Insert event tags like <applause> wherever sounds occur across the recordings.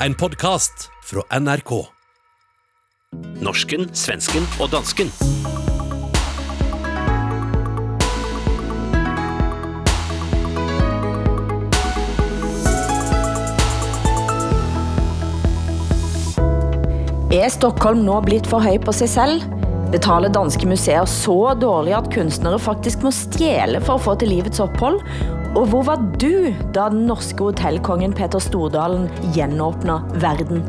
En podkast fra NRK. Norsken, svensken og dansken. Er Stockholm nå blitt for høy på sig selv? Betaler danske museer så dårligt, at kunstnere faktisk må stjæle for at få til livets ophold? Og hvor var du, da den norske hotellkongen Peter Stordalen genåbner verden?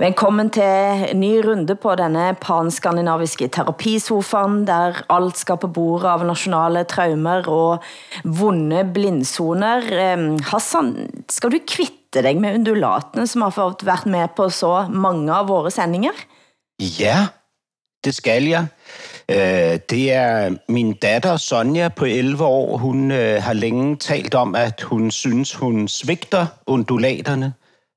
Velkommen til en ny runde på denne panskandinaviske terapisofaen, der alt skal på bordet av nationale traumer og vonde blindzoner. Ehm, Hassan, skal du kvitte dig med undulatene, som har fått været med på så mange av våre sendinger? Ja, det skal jeg. Øh, det er min datter Sonja på 11 år. Hun øh, har længe talt om, at hun synes, hun svigter undulaterne,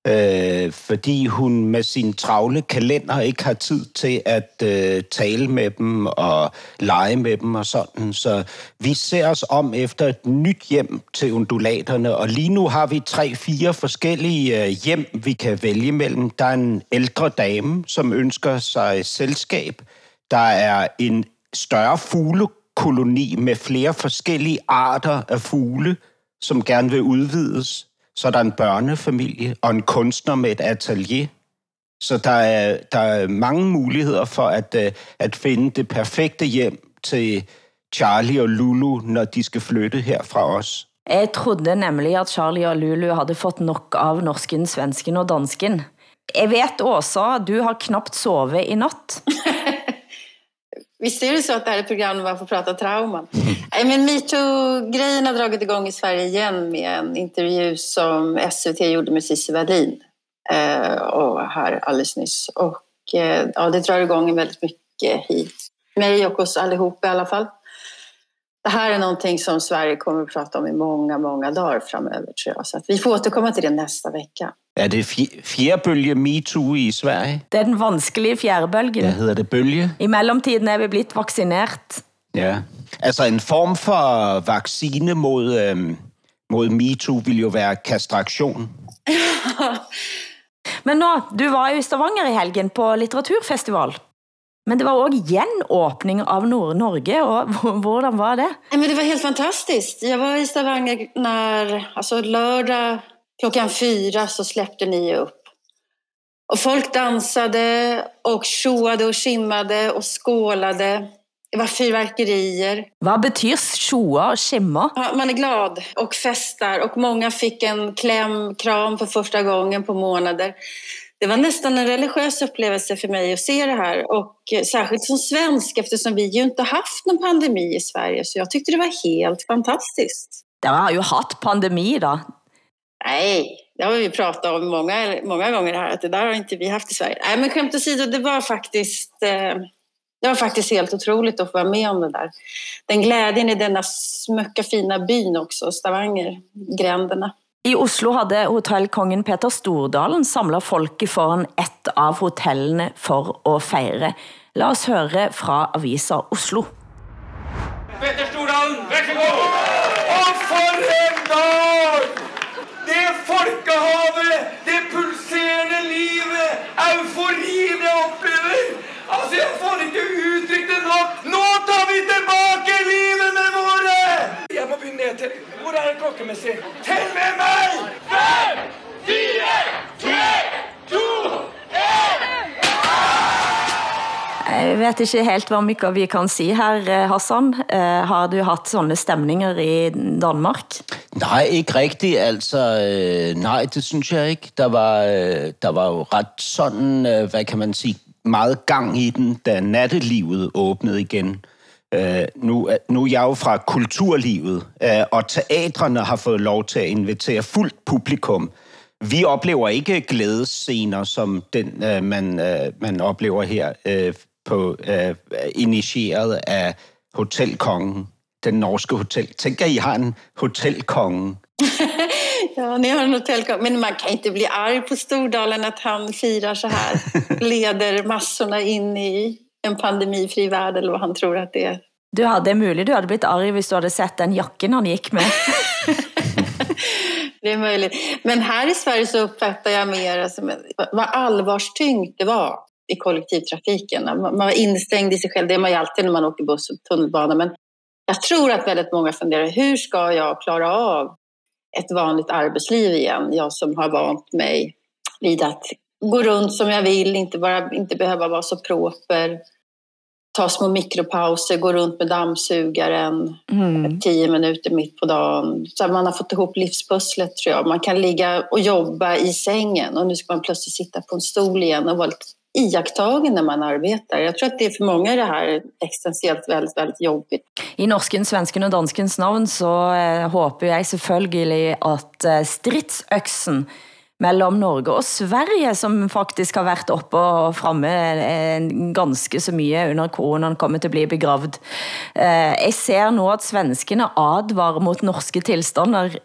øh, fordi hun med sin travle kalender ikke har tid til at øh, tale med dem og lege med dem og sådan. Så vi ser os om efter et nyt hjem til undulaterne, og lige nu har vi tre-fire forskellige øh, hjem, vi kan vælge mellem. Der er en ældre dame, som ønsker sig selskab. Der er en større fuglekoloni med flere forskellige arter af fugle, som gerne vil udvides. Så er der en børnefamilie og en kunstner med et atelier. Så der er, der er mange muligheder for at, øh, at finde det perfekte hjem til Charlie og Lulu, når de skal flytte her fra os. Jeg troede nemlig, at Charlie og Lulu havde fået nok av norsken, svensken og dansken. Jeg vet også, at du har knapt sovet i natt. <laughs> Visst är det så att det här är ett program där man får prata trauman? <laughs> Nej, men metoo-grejen har dragit igång i Sverige igen med en intervju som SVT gjorde med Cissi Wallin eh, och här alldeles nyss. Och eh, ja, det drar igång väldigt mycket hit. Mig och oss allihop i alla fall. Det här är någonting som Sverige kommer att prata om i många, många dagar framöver tror jag. Så att vi får återkomma till det nästa vecka. Er det fj- fjerde bølge MeToo i Sverige? Det er den vanskelige fjerdebølgen. Hvad hedder det? Bølge? I mellemtiden er vi blitt vaccinert. Ja. Altså en form for vaccine mod, øhm, mod MeToo vil jo være kastration. <laughs> Men nå, du var jo i Stavanger i helgen på litteraturfestival. Men det var også genåpning av Nord-Norge, og <laughs> hvordan var det? Nej, men det var helt fantastiskt. Jag var i Stavanger när, alltså lördag klockan fyra så släppte ni upp. Och folk dansade och tjoade och skimmade och skålade. Det var fyrverkerier. Hvad betyr sjoa og skimmer? Ja, Man är glad och festar och många fick en kläm, kram för första gången på månader. Det var nästan en religiös upplevelse för mig att se det här och eh, särskilt som svensk eftersom vi ju inte haft någon pandemi i Sverige så jag tyckte det var helt fantastiskt. Det har jo haft pandemi da. Nej, det har vi pratat om många, många gånger här att det där har inte vi haft i Sverige. Nej, men skämt åsido, det var faktiskt eh, det var faktiskt helt otroligt att få vara med om det där. Den glädjen i denna smöcka fina byn också, Stavanger, gränderna. I Oslo havde hotellkongen Peter Stordalen samlet folket foran et av hotellene for at fejre. La os høre fra Avisa Oslo. Petter Stordalen, vær så god! Og for en dag! Det folkehavet, det pulserende livet, euforien jeg opplever. Altså, jeg får ikke uttrykt det nok. Nå tar vi tilbake livet med våre! Jeg må begynne nedtelling. Hvor er klokkemessig? Tell med meg! Fem, fire, tre, to, Jeg vet ikke helt, hvor mye vi kan si her, eh, Hassan. Eh, Har du haft sånne stemninger i Danmark? Nej, ikke rigtigt. Altså, øh, nej, det synes jeg ikke. Der var, øh, der var jo ret sådan, øh, hvad kan man sige, meget gang i den, da nattelivet åbnede igen. Øh, nu, nu er jeg jo fra kulturlivet, øh, og teatrene har fået lov til at invitere fuldt publikum. Vi oplever ikke glædesscener, som den, øh, man, øh, man oplever her, øh, på, øh, initieret af hotelkongen, den norske hotel. Tænker I har en hotelkonge. <laughs> <laughs> Ja, ni har en hotellkung. Men man kan inte bli arg på Stordalen att han firar så här. <laughs> Leder massorna in i en pandemifri värld eller vad han tror att det är. Du hade, möjligt du hade blivit arg om du hade sett den jacken han gick med. <laughs> det är möjligt. Men här i Sverige så uppfattar jag mer som vad allvarstyngt det var i kollektivtrafiken. Man var instängd i sig själv, det är man ju alltid när man åker buss och tunnelbana. Men jag tror att väldigt många funderar, hur ska jag klara av ett vanligt arbetsliv igen? Jag som har vant mig vid att gå runt som jag vill, inte, bara, inte behöva vara så proper. Ta små mikropauser, gå runt med dammsugaren mm. tio minuter mitt på dagen. Så man har fått ihop livspusslet tror jag. Man kan ligga och jobba i sängen och nu ska man plötsligt sitta på en stol igen och vara lite iakttagen när man arbetar. Jag tror att det är för många det här existentiellt väldigt, väldigt jobbigt. I norsken, svensken och danskens navn så hoppas håper jeg selvfølgelig at eh, stridsøksen mellem Norge og Sverige, som faktisk har været oppe og fremme eh, ganske så mye under coronan kommer til at begravd. Eh, jeg ser nu, at svenskene advarer mot norske tilstander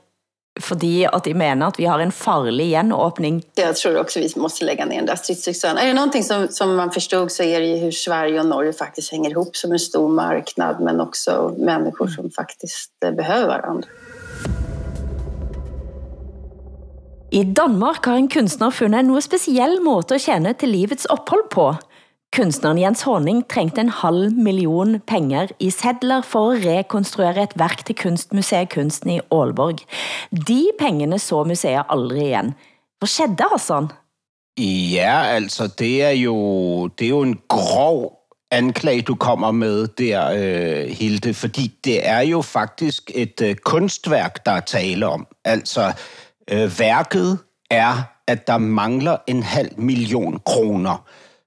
fordi att de menar att vi har en farlig igenåpning. Jag tror också vi måste lägga ner den där stridsyxan. Är det någonting som, som man förstod så är det ju hur Sverige och Norge faktiskt hänger ihop som en stor marknad men också människor som faktiskt eh, behöver varandra. I Danmark har en kunstner fundet en speciell måte at tjene til livets ophold på. Kunstneren Jens Håning trængte en halv million penger i sedler for at rekonstruere et værk til Kunstmuseet Kunsten i Aalborg. De pengene så museet aldrig igen. Hvad skedde, Hassan? Ja, altså det er jo, det er jo en grov anklage, du kommer med der, øh, Hilde, fordi det er jo faktisk et øh, kunstværk, der er tale om. Altså, øh, værket er, at der mangler en halv million kroner.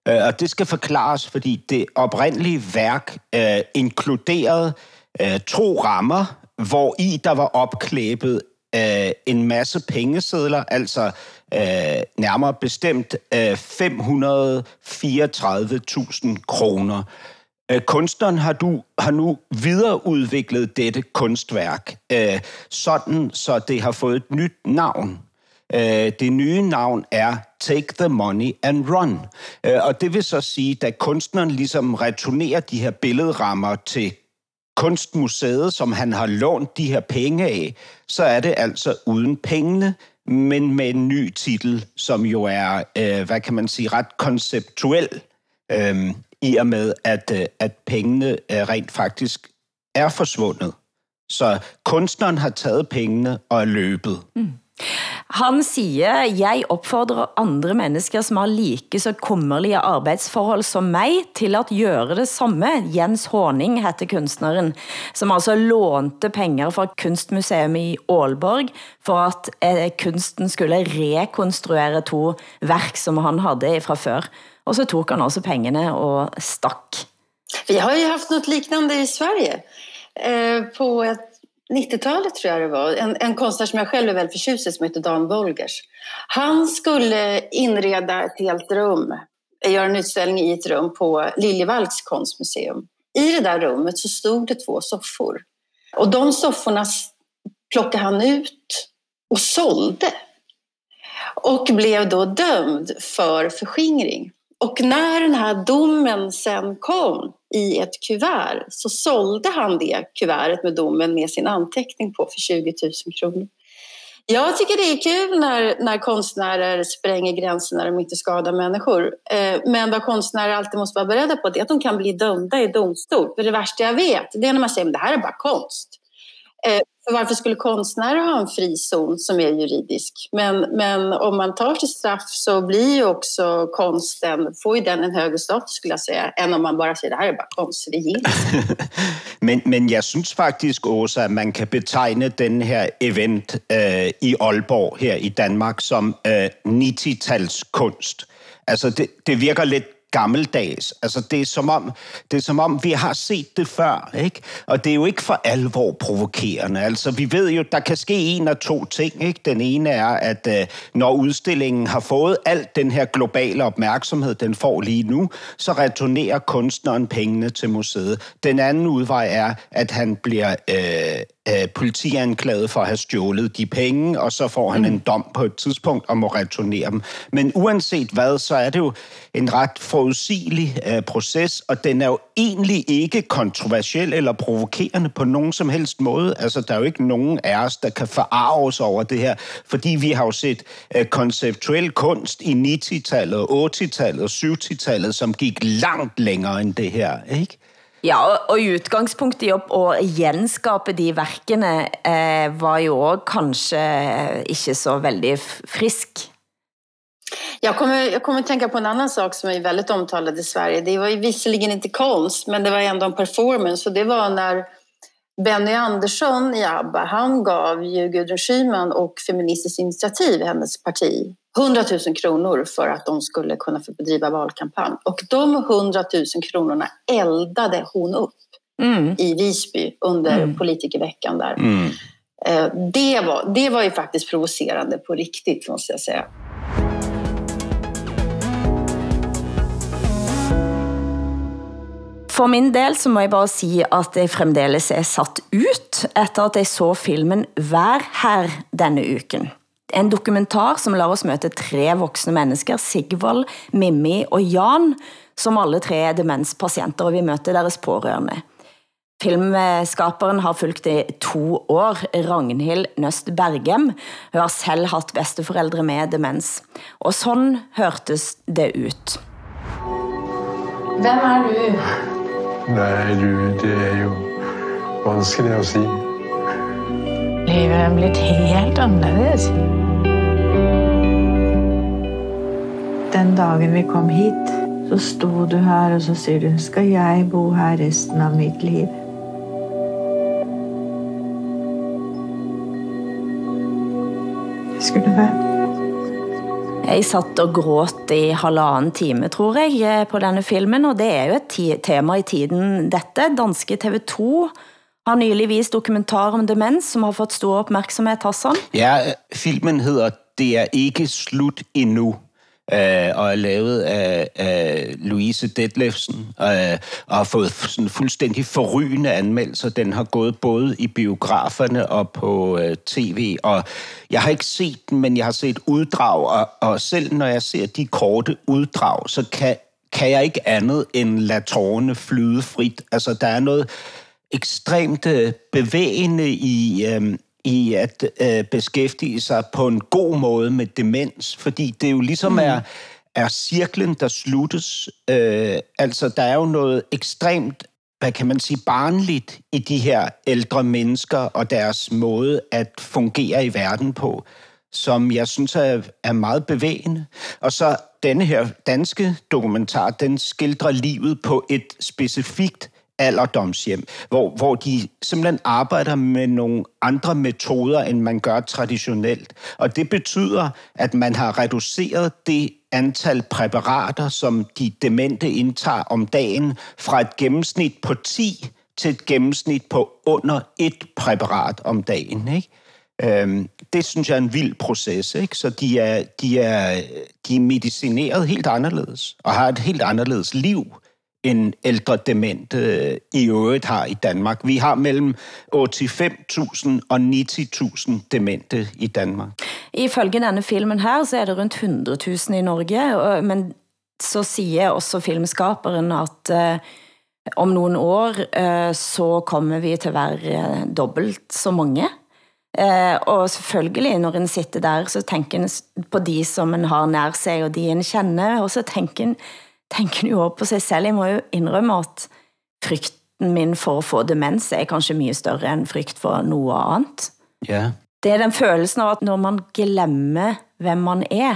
Øh, og det skal forklares, fordi det oprindelige værk øh, inkluderede øh, to rammer, hvor i der var opklæbet øh, en masse pengesedler, altså øh, nærmere bestemt øh, 534.000 kroner. Øh, kunstneren har, du, har nu videreudviklet dette kunstværk, øh, sådan så det har fået et nyt navn. Øh, det nye navn er Take the Money and Run. Øh, og det vil så sige, da kunstneren ligesom returnerer de her billedrammer til kunstmuseet, som han har lånt de her penge af, så er det altså uden pengene, men med en ny titel, som jo er, øh, hvad kan man sige, ret konceptuel, øh, i og med, at, øh, at pengene øh, rent faktisk er forsvundet. Så kunstneren har taget pengene og er løbet. Mm. Han siger, jeg opfordrer andre mennesker, som har like så kummerlige arbejdsforhold som mig, til at gøre det samme. Jens Horning hette kunstneren, som altså lånte penger fra Kunstmuseum i Aalborg, for at eh, kunsten skulle rekonstruere to værk, som han havde fra før. Og så tog han også pengene og stak. Vi har ju haft något liknande i Sverige. Eh, på et 90-talet tror jag det var, en, en konstnär som jag själv är väldigt förtjust i som heter Dan Wolgers. Han skulle inreda ett helt rum, eh, göra en utställning i ett rum på Liljevalchs konstmuseum. I det där rummet så stod det två soffor. Och de sofforna plockade han ut och sålde. Och blev då dömd för förskingring. Och när den här domen sen kom i ett kuvert så sålde han det kuvertet med domen med sin anteckning på för 20 000 kronor. Jag tycker det är kul när, när konstnärer spränger gränser när de inte skadar människor. Eh, men vad konstnärer alltid måste vara beredda på det är att de kan bli dömda i domstol. För det värsta jag vet det är när man säger att det här är bara konst. Eh, för varför skulle konstnärer ha en frizon som är juridisk? Men, men om man tar till straff så blir ju också konsten, får ju den en högre status skulle jag säga, än om man bara säger det här är bara konst, det gills. <laughs> men, men jag syns faktiskt, også, att man kan betegne den här event äh, i Aalborg här i Danmark som øh, äh, 90-talskonst. Alltså det, det virker lite gammeldags. Altså, det er, som om, det er som om, vi har set det før, ikke? Og det er jo ikke for alvor provokerende. Altså, vi ved jo, der kan ske en af to ting, ikke? Den ene er, at øh, når udstillingen har fået alt den her globale opmærksomhed, den får lige nu, så returnerer kunstneren pengene til museet. Den anden udvej er, at han bliver øh, øh, politianklaget for at have stjålet de penge, og så får han mm. en dom på et tidspunkt og må returnere dem. Men uanset hvad, så er det jo en ret uforudsigelig øh, proces, og den er jo egentlig ikke kontroversiel eller provokerende på nogen som helst måde. Altså, der er jo ikke nogen af os, der kan forarve over det her, fordi vi har jo set øh, konceptuel kunst i 90-tallet, 80-tallet og 70-tallet, som gik langt længere end det her, ikke? Ja, og, i udgangspunktet i at genskabe de værkene eh, var jo også kanskje ikke så veldig frisk. Jag kommer, jag kommer att tänka på en annan sak som är väldigt omtalad i Sverige. Det var ju visserligen inte konst, men det var ändå en performance. Och det var när Benny Andersson i ABBA, han gav ju Gudrun Schyman och Feministiskt initiativ, hennes parti, 100 000 kronor för att de skulle kunna få bedriva valkampanj. Och de 100 000 kronorna eldade hon upp mm. i Visby under mm. politikerveckan där. Mm. Det, var, det var ju faktiskt provocerande på riktigt, måste jag säga. For min del så må jeg bare sige, at jeg fremdeles er satt ut, efter at jeg så filmen Vær her denne uken. En dokumentar som lader oss møte tre voksne mennesker, Sigvald, Mimmi og Jan, som alle tre er demenspatienter, og vi møter deres pårørende. Filmskaperen har fulgt i to år, Ragnhild Nøst Bergem. Hun har selv haft bedsteforældre med demens. Og sådan hørtes det ut. Hvem er du? Nej, du, det er jo vanskeligt at sige. Livet er blevet helt anderledes. Den dagen vi kom hit, så stod du her, og så siger du, skal jeg bo her resten av mitt liv? Det skulle være. Jeg satt og gråt i halvanden time, tror jeg, eh, på denne filmen, og det er jo et tema i tiden dette. Danske TV2 har nylig vist dokumentar om demens, som har fået stor opmærksomhed, Hassan. Ja, filmen hedder Det er ikke slut endnu øh, og er lavet af, af Louise Detlefsen, øh, og har fået sådan fuldstændig forrygende anmeldelser. Den har gået både i biograferne og på øh, tv, og jeg har ikke set den, men jeg har set uddrag, og, og selv når jeg ser de korte uddrag, så kan, kan jeg ikke andet end lade tårerne flyde frit. Altså, der er noget ekstremt øh, bevægende i... Øh, i at øh, beskæftige sig på en god måde med demens, fordi det jo ligesom mm. er, er cirklen, der sluttes. Øh, altså, der er jo noget ekstremt, hvad kan man sige, barnligt i de her ældre mennesker og deres måde at fungere i verden på, som jeg synes er, er meget bevægende. Og så denne her danske dokumentar, den skildrer livet på et specifikt alderdomshjem, hvor, hvor de simpelthen arbejder med nogle andre metoder, end man gør traditionelt. Og det betyder, at man har reduceret det antal præparater, som de demente indtager om dagen, fra et gennemsnit på 10 til et gennemsnit på under et præparat om dagen. Ikke? Øhm, det synes jeg er en vild proces, ikke? Så de er, de, er, de er medicineret helt anderledes, og har et helt anderledes liv, en ældre dement øh, i øvrigt har i Danmark. Vi har mellem 85.000 og 90.000 demente i Danmark. Ifølge denne filmen her, så er det rundt 100.000 i Norge, men så siger også filmskaperen, at øh, om nogle år, øh, så kommer vi til at være øh, dobbelt så mange. Eh, og selvfølgelig, når en sitter der, så tænker en på de, som en har nær sig, og de en kender, og så tænker en, tænker jo på sig selv. Jeg må jo indrømme, at frygten min for at få demens er kanskje mye større end frygt for noget andet. Ja. Det er den følelsen av at når man glemmer, hvem man er.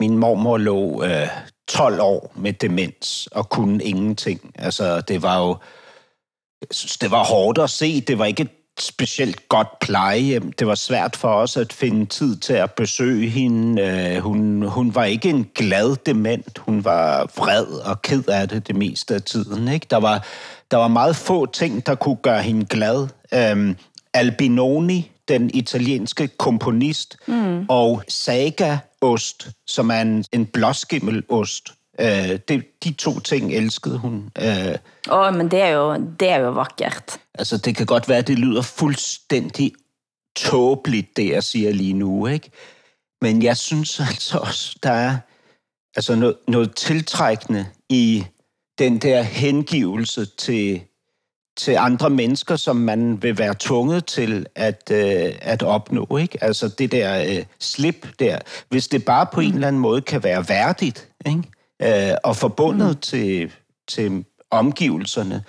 Min mormor lå øh, 12 år med demens og kunne ingenting. Altså, det var jo... Det var hårdt at se. Det var ikke specielt godt plejehjem. Det var svært for os at finde tid til at besøge hende. Øh, hun, hun var ikke en glad dement. Hun var vred og ked af det det meste af tiden. Ikke? Der, var, der var meget få ting, der kunne gøre hende glad. Øhm, Albinoni, den italienske komponist, mm. og Saga-ost, som er en, en blåskimmelost, Øh, det, de to ting elskede hun. Øh, Åh, oh, men det er, jo, det er jo vakkert. Altså, det kan godt være, at det lyder fuldstændig tåbeligt, det jeg siger lige nu, ikke? Men jeg synes <laughs> altså også, der er altså noget, noget tiltrækkende i den der hengivelse til, til andre mennesker, som man vil være tvunget til at, øh, at opnå. Ikke? Altså det der øh, slip der. Hvis det bare på en eller anden måde kan være værdigt ikke? Øh, og forbundet mm. til, til omgivelserne,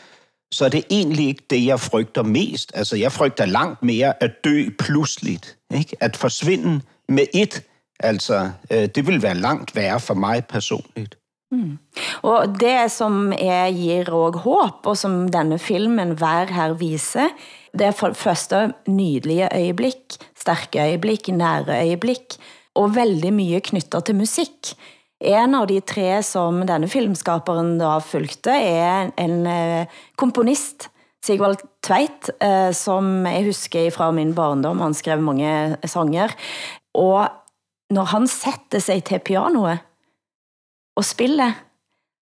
så er det egentlig ikke det, jeg frygter mest. Altså, jeg frygter langt mere at dø pludseligt. Ikke? At forsvinde med et. Altså, øh, det vil være langt værre for mig personligt. Mm. Og det som er gir og håb, og som denne filmen hver her viser, det er for første nydelige øjeblik, stærke øjeblik, nære øjeblik, og veldig mye knyttet til musik. En av de tre som denne filmskaperen da fulgte er en eh, komponist, Sigvald Tveit, eh, som jeg husker fra min barndom. Han skrev mange eh, sanger. Og når han sætter sig til pianoet og spiller,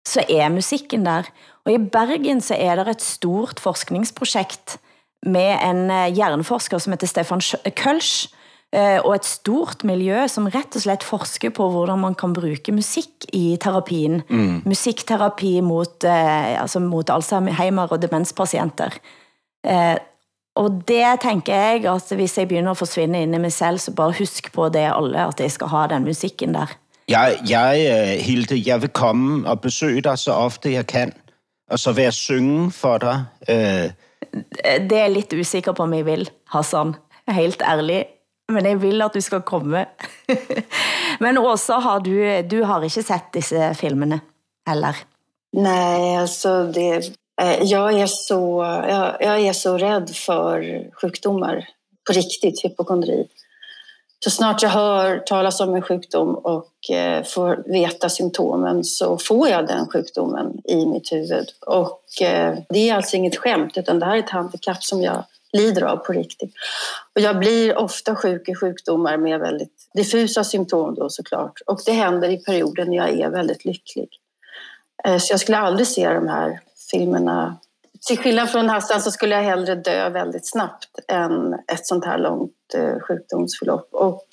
så er musikken der. Og i Bergen så er der et stort forskningsprojekt med en eh, hjerneforsker som heter Stefan Kölsch, og et stort miljø som rett og slett forsker på hvordan man kan bruke musik i terapien. Mm. Musikterapi mot, eh, altså mot Alzheimer og demenspatienter. Eh, og det tænker jeg, at hvis jeg begynder at forsvinde inde i mig selv, så bare husk på det alle, at jeg skal ha den musikken der. Jeg, jeg Hilde, jeg vil komme og besøge dig så ofte jeg kan, og så være synge for dig. Det er jeg lidt usikker på, om jeg vil, Hassan. Helt ærligt men jeg vil at du skal komme. <laughs> men Åsa, har du, du har ikke sett disse filmene, eller? Nej, alltså det, eh, jag, är så, jag, jag är så rädd för sjukdomar på riktigt, hypokondri. Så snart jag hör talas om en sjukdom och eh, får veta symptomen så får jag den sjukdomen i mitt huvud. Och eh, det är alltså inget skämt utan det här är ett handikapp som jag lider av på riktigt. Och jag blir ofta sjuk i sjukdomar med väldigt diffusa symptom då såklart. Och det händer i perioder när jag är väldigt lycklig. Eh, så jag skulle aldrig se de här filmerna. Till skillnad från Hassan så skulle jag hellre dö väldigt snabbt än ett sånt här långt eh, sjukdomsförlopp. Och,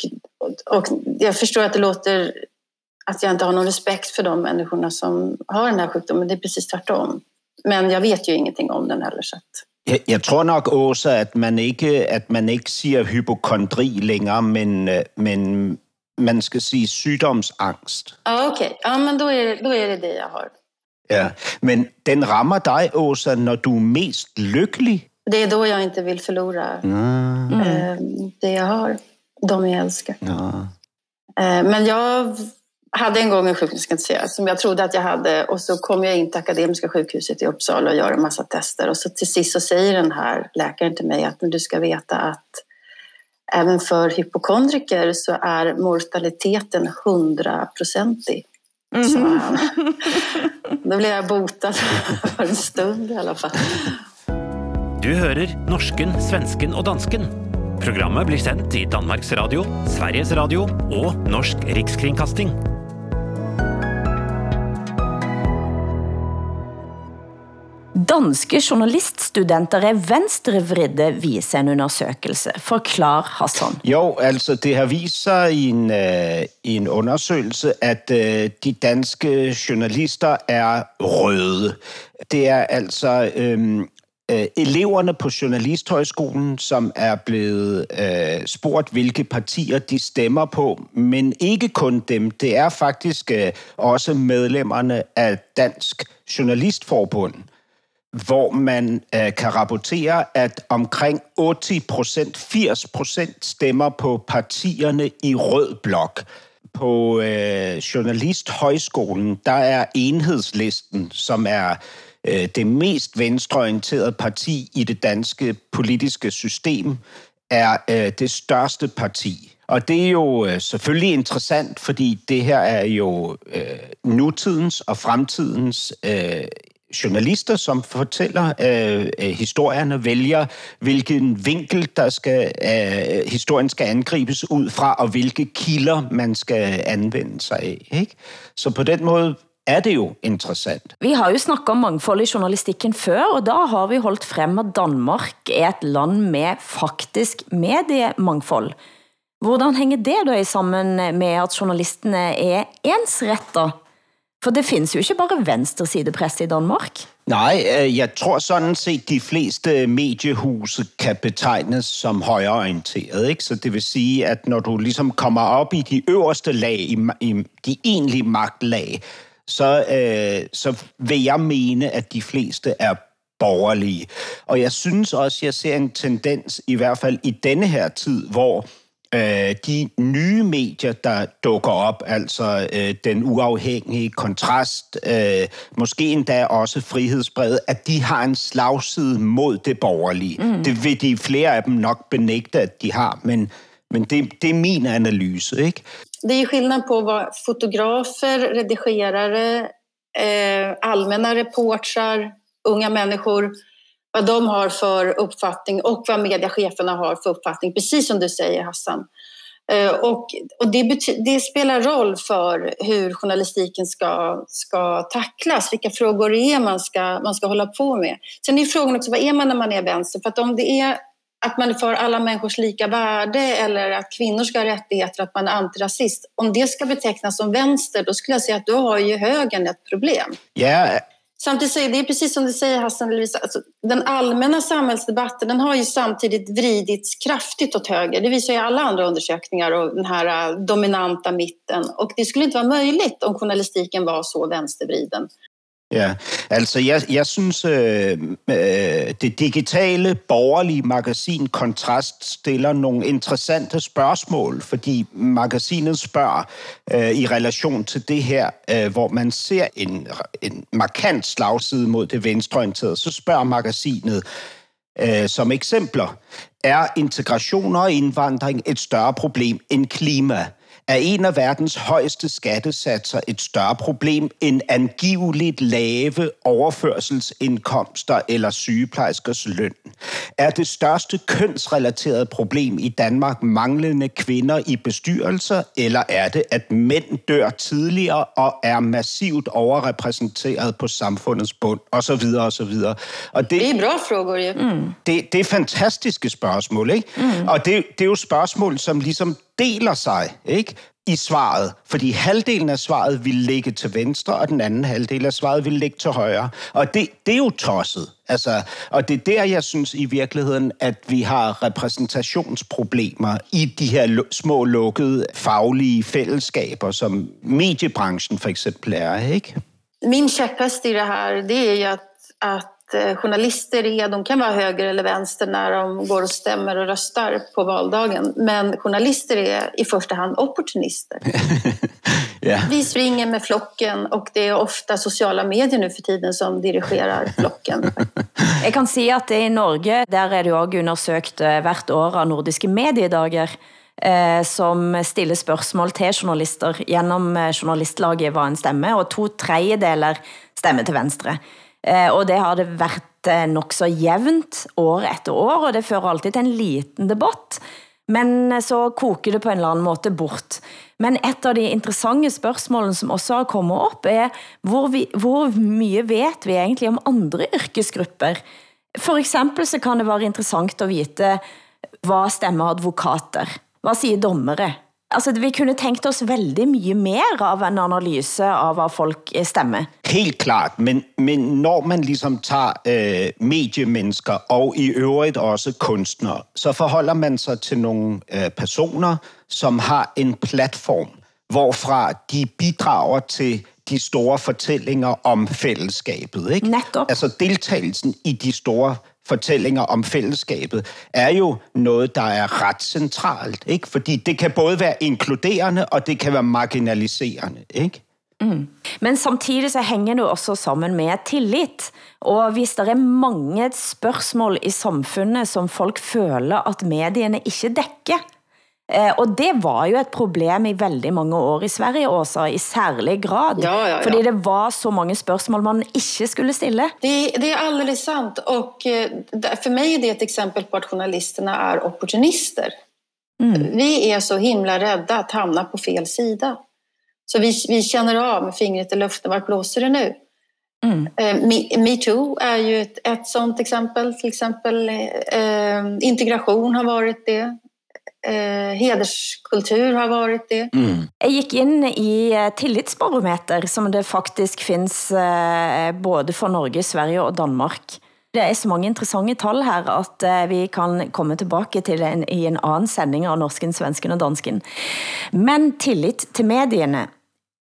och jag förstår att det låter att jag inte har någon respekt för de människorna som har den här sjukdomen. Det är precis tvärtom. Men jag vet ju ingenting om den heller, så jeg, jeg tror nok også, at man ikke, at man ikke siger hypokondri længere, men, øh, men man skal sige sygdomsangst. Ah, okay, ja, men då är, då är det det, jeg har. Ja, men den rammer dig, Åsa, når du er mest lykkelig. Det är då jag inte vill förlora mm. det jag har, de jag älskar. Ja. Men jag hade en gång en sjukdom, ska inte säga, som jag trodde att jag hade och så kom jag in till Akademiska sjukhuset i Uppsala och gör en massa tester och så till sist så säger den här läkaren till mig att du ska veta att även för hypokondriker så är mortaliteten hundraprocentig. Mm. Då blev jag botad <laughs> för en stund i alla fall. Du hører norsken, svensken og dansken. Programmet blir sendt i Danmarks Radio, Sveriges Radio og Norsk Rikskringkasting. Danske journaliststudenter er venstrevridde, viser en undersøgelse. Forklar, Hassan. Jo, altså det har vist sig i en, uh, i en undersøgelse, at uh, de danske journalister er røde. Det er altså um, uh, eleverne på Journalisthøjskolen, som er blevet uh, spurgt, hvilke partier de stemmer på, men ikke kun dem. Det er faktisk uh, også medlemmerne af Dansk Journalistforbund hvor man øh, kan rapportere, at omkring 80 procent, 80 procent stemmer på partierne i rød blok. På øh, Journalisthøjskolen, der er enhedslisten, som er øh, det mest venstreorienterede parti i det danske politiske system, er øh, det største parti. Og det er jo øh, selvfølgelig interessant, fordi det her er jo øh, nutidens og fremtidens øh, journalister, som fortæller øh, øh, historierne, vælger hvilken vinkel, der skal, øh, historien skal angribes ud fra, og hvilke kilder man skal anvende sig af. Ikke? Så på den måde er det jo interessant. Vi har jo snakket om mangfold i journalistikken før, og da har vi holdt frem, at Danmark er et land med faktisk mediemangfold. Hvordan hænger det da sammen med, at journalisterne er ensrettet for det findes jo ikke bare venstresidepresse i Danmark. Nej, øh, jeg tror sådan set, de fleste mediehuse kan betegnes som højreorienteret. Ikke? Så det vil sige, at når du ligesom kommer op i de øverste lag, i, i de egentlige magtlag, så, øh, så vil jeg mene, at de fleste er borgerlige. Og jeg synes også, jeg ser en tendens, i hvert fald i denne her tid, hvor øh, de nye medier, der dukker op, altså øh, den uafhængige kontrast, øh, måske endda også frihedsbrevet, at de har en slagside mod det borgerlige. Mm. Det vil de flere af dem nok benægte, at de har, men, men det, det er min analyse. Ikke? Det är skillnad på vad fotografer, redigerare, eh, allmänna reportrar, unga människor vad de har för uppfattning och vad mediecheferna har för uppfattning, precis som du säger Hassan. Eh, och, och det, det, spelar roll för hur journalistiken ska, ska tacklas, vilka frågor det är man ska, man ska hålla på med. Sen är frågan också, vad är man när man är vänster? För att om det är att man är för alla människors lika värde eller att kvinnor ska ha rättigheter, att man är antirasist. Om det ska betecknas som vänster, då skulle jag säga att då har ju högern ett problem. Ja, Samtidigt så är det precis som du säger Hassan Lovisa, alltså, den allmänna samhällsdebatten den har ju samtidigt vridits kraftigt åt höger. Det visar ju alla andra undersökningar och den här äh, dominanta mitten. Och det skulle inte vara möjligt om journalistiken var så vänstervriden. Ja, altså jeg, jeg synes, øh, øh, det digitale borgerlige magasin Kontrast stiller nogle interessante spørgsmål, fordi magasinet spørger øh, i relation til det her, øh, hvor man ser en, en markant slagside mod det venstreorienterede, så spørger magasinet øh, som eksempler, er integration og indvandring et større problem end klima? Er en af verdens højeste skattesatser et større problem end angiveligt lave overførselsindkomster eller sygeplejerskers løn? Er det største kønsrelaterede problem i Danmark manglende kvinder i bestyrelser, eller er det, at mænd dør tidligere og er massivt overrepræsenteret på samfundets bund, og så videre, og så videre. Og det, det er bra frågor, ja. Mm. Det, det er fantastiske spørgsmål, ikke? Mm. Og det, det er jo spørgsmål, som ligesom deler sig ikke, i svaret, fordi halvdelen af svaret vil ligge til venstre, og den anden halvdel af svaret vil ligge til højre. Og det, det er jo tosset. Altså, og det er der, jeg synes i virkeligheden, at vi har repræsentationsproblemer i de her små lukkede faglige fællesskaber, som mediebranchen for eksempel er, ikke? Min käpphäst i det her, det är at, at att Eh, journalister är, de kan vara höger eller vänster när de går och stämmer och röstar på valdagen. Men journalister är i första hand opportunister. <laughs> yeah. Vi springer med flocken och det är ofta sociala medier nu för tiden som dirigerar flocken. <laughs> Jag kan säga att i Norge, där är det också undersökt eh, hvert år av nordiske mediedager, eh, som stiller spørgsmål til journalister genom journalistlaget Hva en stemme, og to tredjedeler stemmer til venstre. Eh, og det har det været eh, nok så jævnt år efter år, og det fører altid til en liten debatt. Men eh, så koker det på en eller anden måde bort. Men et av de interessante spørgsmålene som også har kommet op, er, hvor, vi, hvor mye vet vi egentlig om andre yrkesgrupper? For eksempel så kan det være interessant at vite, eh, hvad stemmer advokater? Hvad siger dommere? Altså, vi kunne tænkt os veldig mye mer av en analyse av hvad folk stemmer. Helt klart, men, men når man ligesom tager øh, mediemennesker og i øvrigt også kunstnere, så forholder man sig til nogle øh, personer, som har en platform, hvorfra de bidrager til de store fortællinger om fællesskabet. Ikke? Netop. Altså deltagelsen i de store fortællinger om fællesskabet, er jo noget, der er ret centralt. Ikke? Fordi det kan både være inkluderende, og det kan være marginaliserende. Ikke? Mm. Men samtidig så hænger det også sammen med tillit. Og hvis der er mange spørgsmål i samfundet, som folk føler, at medierne ikke dækker, og det var jo et problem i veldig mange år i Sverige også, i særlig grad. Ja, ja, ja. Fordi det var så mange spørgsmål man ikke skulle stille. Det, det är alldeles sant. Och eh, för mig är det ett exempel på att journalisterna är opportunister. Mm. Vi är så himla rädda att hamna på fel sida. Så vi, vi känner av med fingret i luften, vart blåser det nu? Mm. Eh, Metoo är ju ett, ett sånt exempel. Till exempel eh, integration har varit det. Eh, hederskultur har varit det. Jeg gik ind i eh, tillitsbarometer, som det faktisk findes eh, både for Norge, Sverige og Danmark. Det er så mange interessante tal her, at eh, vi kan komme tilbage til en, i en anden sending av norsken, svensken og dansken. Men tillit til medierne,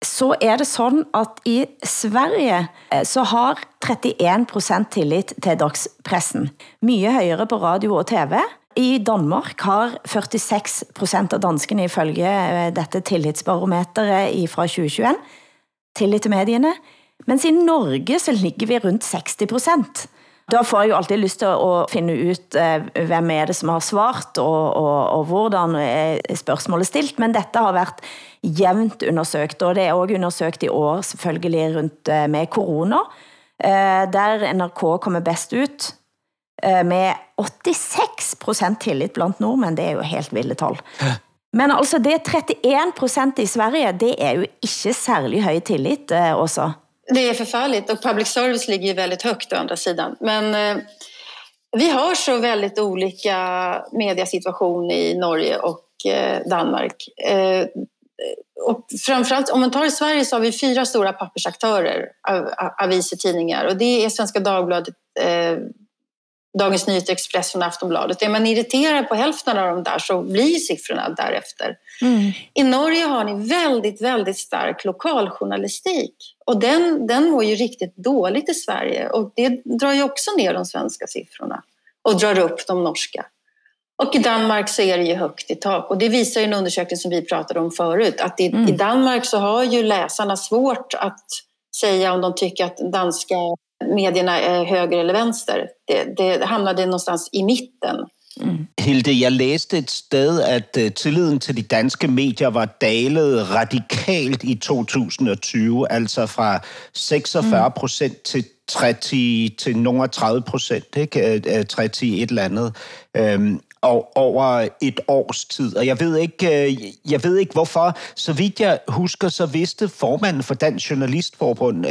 så er det sådan, at i Sverige eh, så har 31% tillit til dagspressen. Mye højere på radio og TV. I Danmark har 46% av danskene ifølge eh, dette tillitsbarometeret fra 2021 tillit til medierne, mens i Norge så ligger vi rundt 60%. Da får jeg jo alltid lyst til at finde ut eh, hvem er det som har svart, og, og, og hvordan er spørgsmålet stilt, men dette har været jævnt undersøgt, og det er også undersøgt i år selvfølgelig rundt eh, med corona, eh, der NRK kommer best ut med 86% tillit blandt nordmænd, det er jo helt vilde tal. Men altså det 31% i Sverige, det er jo ikke særlig høj tillit eh, også. Det är förfärligt och public service ligger ju väldigt högt å andra sidan. Men eh, vi har så väldigt olika mediasituation i Norge och eh, Danmark. Eh, och framförallt om man tar i Sverige så har vi fyra stora pappersaktörer, av, av, aviser, tidningar. Och det är Svenska Dagbladet, eh, Dagens Nyheter, Expressen och Aftonbladet. Är man irriterad på hälften av dem där så blir siffrorna därefter. Mm. I Norge har ni väldigt, väldigt stark lokaljournalistik. Och den, den mår ju riktigt dåligt i Sverige. Och det drar ju också ner de svenska siffrorna. Och drar upp de norska. Och i Danmark så är det ju högt i tak. Och det visar ju en undersökning som vi pratade om förut. Att i, Mm. i Danmark så har ju läsarna svårt att säga om de tycker att danska medierna är höger eller vänster. Det, det hamnade någonstans i mitten. Hilde, jeg læste et sted, at uh, tilliden til de danske medier var dalet radikalt i 2020, altså fra 46 procent til 30 til nogle 30 procent, ikke? Uh, 30 et eller andet, um, og over et års tid. Og jeg ved ikke, jeg ved ikke hvorfor. Så vidt jeg husker, så vidste formanden for Dansk Journalistforbund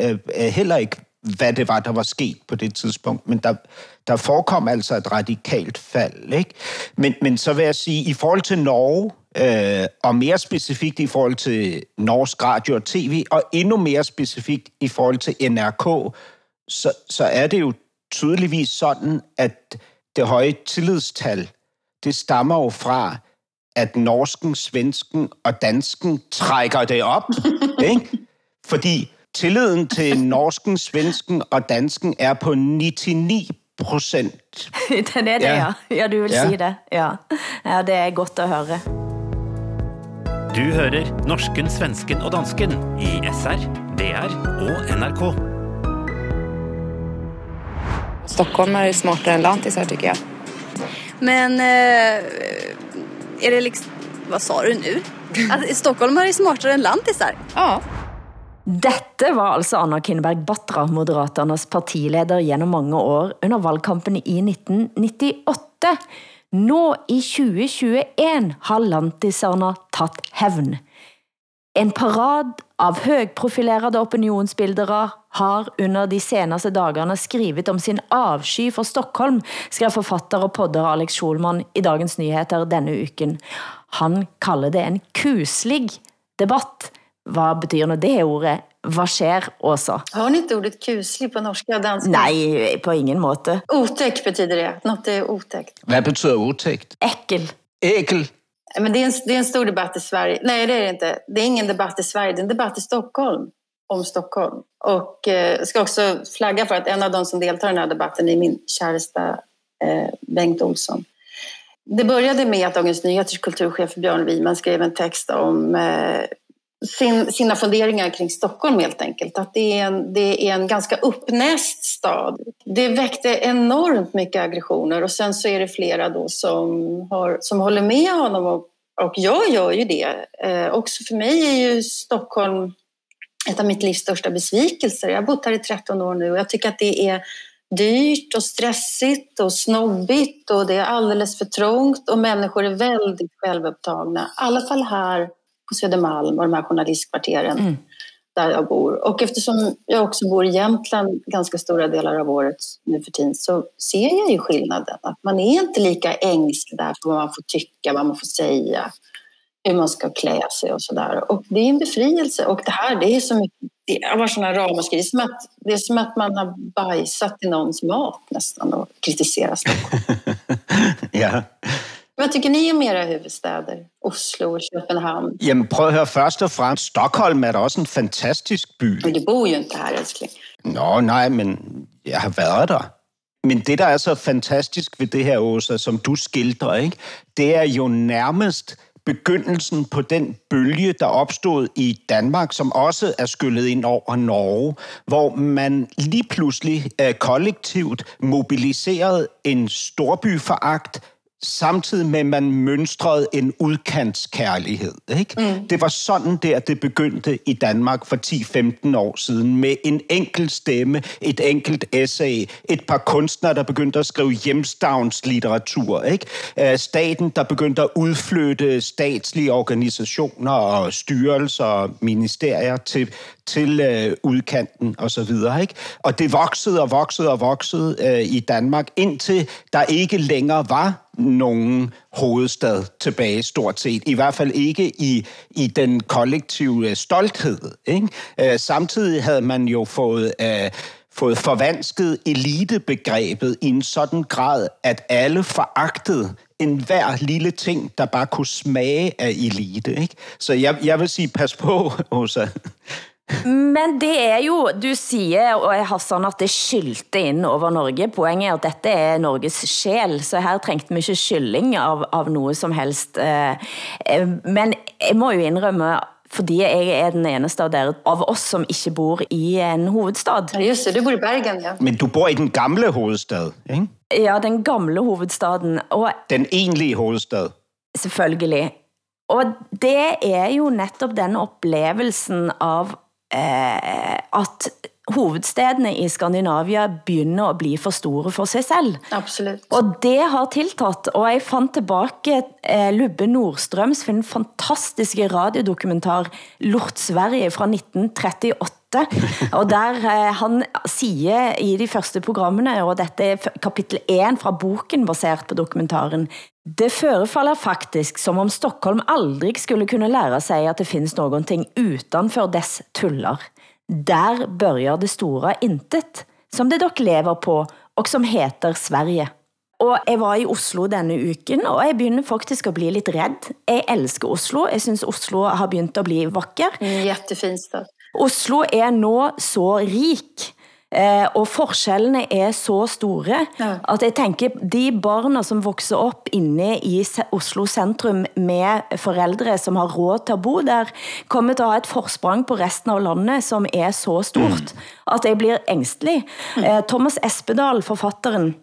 heller ikke, hvad det var, der var sket på det tidspunkt. Men der, der forekom altså et radikalt fald. Ikke? Men, men så vil jeg sige, i forhold til Norge, øh, og mere specifikt i forhold til Norsk Radio og TV, og endnu mere specifikt i forhold til NRK, så, så er det jo tydeligvis sådan, at det høje tillidstal, det stammer jo fra, at norsken, svensken og dansken trækker det op. <laughs> ikke? Fordi tilliden til norsken, svensken og dansken er på 99 procent. <laughs> Den er det, ja. Ja. Ja, du vil Ja. si det. Ja. ja, det er godt at høre. Du hører norsken, svensken og dansken i SR, DR og NRK. Stockholm är smartare än lantisar tycker jag. Men eh, är det liksom... Vad sa du nu? <laughs> Att Stockholm är smartare än lantisar? Ja. Dette var altså Anna Kinberg Batra, Moderaternes partileder gjennom mange år under valgkampen i 1998. Nå i 2021 har lantiserne tatt hevn. En parad av høgprofilerede opinionsbildere har under de seneste dagerne skrivet om sin avsky for Stockholm, skrev forfatter og podder Alex Schulman i Dagens Nyheter denne uken. Han kalder det en kuslig debatt. Hvad betyder nu det ordet? Hvad sker, Åsa? Har ni inte ordet kuslig på norska och danska? Nej, på ingen måte. Otäck betyder det. Något är otäckt. Hvad betyder utægt? Äckel. Ækel. Men det är, en, det är en stor debatt i Sverige. Nej, det är det inte. Det är ingen debatt i Sverige. Det är en debatt i Stockholm. Om Stockholm. Och eh, ska också flagga för att en av de som deltar i den här debatten är min käresta eh, Bengt Olsson. Det började med att Dagens Nyheters kulturchef Björn Wiman skrev en text om eh, sin, sina funderingar kring Stockholm helt enkelt. Att det är, en, det är en ganska uppnäst stad. Det väckte enormt mycket aggressioner och sen så är det flera då som, har, som håller med honom och, och jag gör ju det. Eh, också för mig är ju Stockholm ett av mitt livs största besvikelser. Jag har bott här i 13 år nu och jag tycker att det är dyrt och stressigt och snobbigt och det är alldeles för trångt och människor är väldigt självupptagna. I alla fall här på Södermalm och de här journalistkvarteren. där jag bor. Och eftersom jag också bor i Jämtland ganska stora delar av året nu för tiden så ser jag ju skillnaden. Att man är inte lika ängslig där för vad man får tycka, vad man får säga, hur man ska klä sig och sådär. Och det är en befrielse. Och det här, det är så mycket, det varit sådana ramaskri. Det, det är som att man har bajsat i någons mat nästan och kritiserat Stockholm. <laughs> ja. Hvad tycker ni om era huvudstäder? Oslo og København? Jamen prøv at høre, først og fremmest, Stockholm er da også en fantastisk by. Men du bor jo ikke her, elskling. Nå, nej, men jeg har været der. Men det, der er så fantastisk ved det her, Åsa, som du skildrer, ikke? det er jo nærmest begyndelsen på den bølge, der opstod i Danmark, som også er skyllet ind over Norge, hvor man lige pludselig uh, kollektivt mobiliserede en storbyforagt, samtidig med, at man mønstrede en udkantskærlighed. Ikke? Mm. Det var sådan der, det begyndte i Danmark for 10-15 år siden, med en enkelt stemme, et enkelt essay, et par kunstnere, der begyndte at skrive hjemstavnslitteratur. Ikke? Staten, der begyndte at udflytte statslige organisationer og styrelser og ministerier til, til øh, udkanten og så videre. Ikke? Og det voksede og voksede og voksede øh, i Danmark, indtil der ikke længere var nogen hovedstad tilbage stort set. I hvert fald ikke i, i den kollektive øh, stolthed. Ikke? Øh, samtidig havde man jo fået... Øh, fået forvansket elitebegrebet i en sådan grad, at alle foragtede en hver lille ting, der bare kunne smage af elite. Ikke? Så jeg, jeg vil sige, pas på, <laughs> Åsa. Men det er jo, du siger, og Hassan, at det skyldte ind over Norge. Poenget er, at dette er Norges sjæl, så her trængte vi ikke skylding av, av noget som helst. Eh, men jeg må jo indrømme, fordi jeg er den eneste av, der, av oss som ikke bor i en hovedstad. Ja, just det, du bor i Bergen, ja. Men du bor i den gamle hovedstad, ikke? Ja, den gamle hovedstaden. Og den egentlige hovedstad. Selvfølgelig. Og det er jo netop den oplevelsen av eh, at hovedstedene i Skandinavia begynder at blive for store for sig selv. Absolut. Og det har tiltaget, og jeg fandt tilbage eh, Lubbe Nordstrøms fin fantastiske radiodokumentar Lort Sverige fra 1938, og der eh, han siger i de første programmene, og dette er kapitel 1 fra boken baseret på dokumentaren, det förefaller faktisk som om Stockholm aldrig skulle kunne lære sig at det findes någonting utanför dess tullar. Der börjar det store intet, som det dock lever på, og som heter Sverige. Og jeg var i Oslo denne uken, og jeg begynder faktisk at bli lidt redd. Jeg elsker Oslo. Jeg synes Oslo har begyndt at bli vakker. Mm, jättefin stad. Oslo er nå så rik, eh, og forskellene er så store, ja. at jeg tænker, de barna som vokser op inne i Oslo centrum med forældre som har råd til at bo der, kommer til at have et forsprang på resten av landet, som er så stort, mm. at jeg blir ængstelig. Mm. Eh, Thomas Espedal, forfatteren,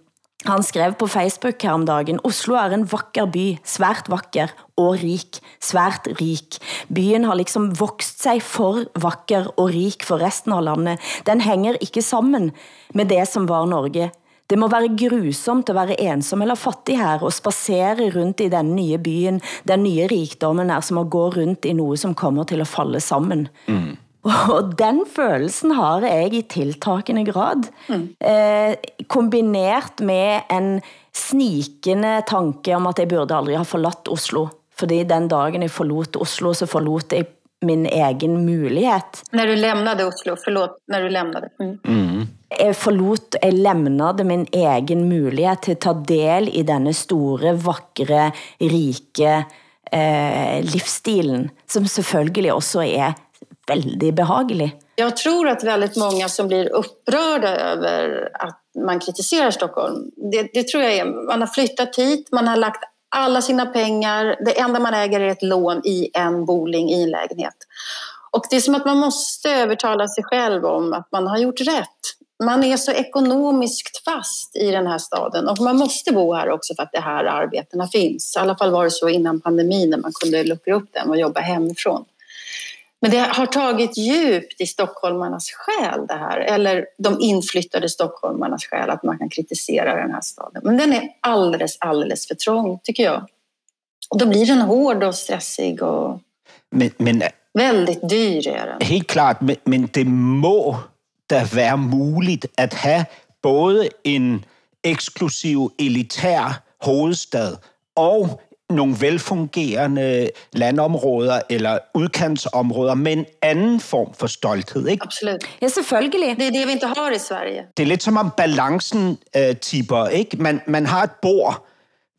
han skrev på Facebook her om dagen, Oslo er en vakker by, svært vakker og rik, svært rik. Byen har liksom vokst sig for vakker og rik for resten av landet. Den hænger ikke sammen med det som var Norge. Det må være grusomt at være ensom eller fattig her og spasere rundt i den nye byen. Den nye rikdommen er som at gå rundt i noget som kommer til at falde sammen. Mm. <laughs> Og den følelsen har jeg i tiltakende grad. Mm. Eh, kombinert med en snikende tanke om at jeg burde aldrig ha forladt Oslo. Fordi den dagen jeg forlot Oslo, så forlot jeg min egen mulighed. När du lämnade Oslo, förlåt, när du lämnade. Mm. Mm. Jeg forlot, jeg lämnade min egen mulighed til at ta del i denne store, vakre, rike eh, livsstilen, som selvfølgelig også er väldigt behaglig. Jag tror att väldigt många som blir upprörda över att man kritiserar Stockholm, det, det tror jag är, man har flyttat hit, man har lagt alla sina pengar, det enda man äger är ett lån i en boling i en lägenhet. Och det är som att man måste övertala sig själv om att man har gjort rätt. Man är så ekonomiskt fast i den här staden och man måste bo här också för att det här arbetena finns. I alla fall var det så innan pandemin när man kunde luckra upp den och jobba hemifrån. Men det har tagit djupt i stockholmarnas själ det här, eller de inflyttade stockholmarnas själ, att man kan kritisera den här staden. Men den är alldeles, alldeles för trång, tycker jag. Och då blir den hård och stressig. Och... Men, men Väldigt dyr är den. Helt klart, men, men det må da være muligt at have både en eksklusiv elitær hovedstad og nogle velfungerende landområder eller udkantsområder med en anden form for stolthed. Ikke? Absolut. Ja, selvfølgelig. Det är det vi inte har i Sverige. Det er lidt som om balancen øh, tipper. Ikke? Man, man har et bord,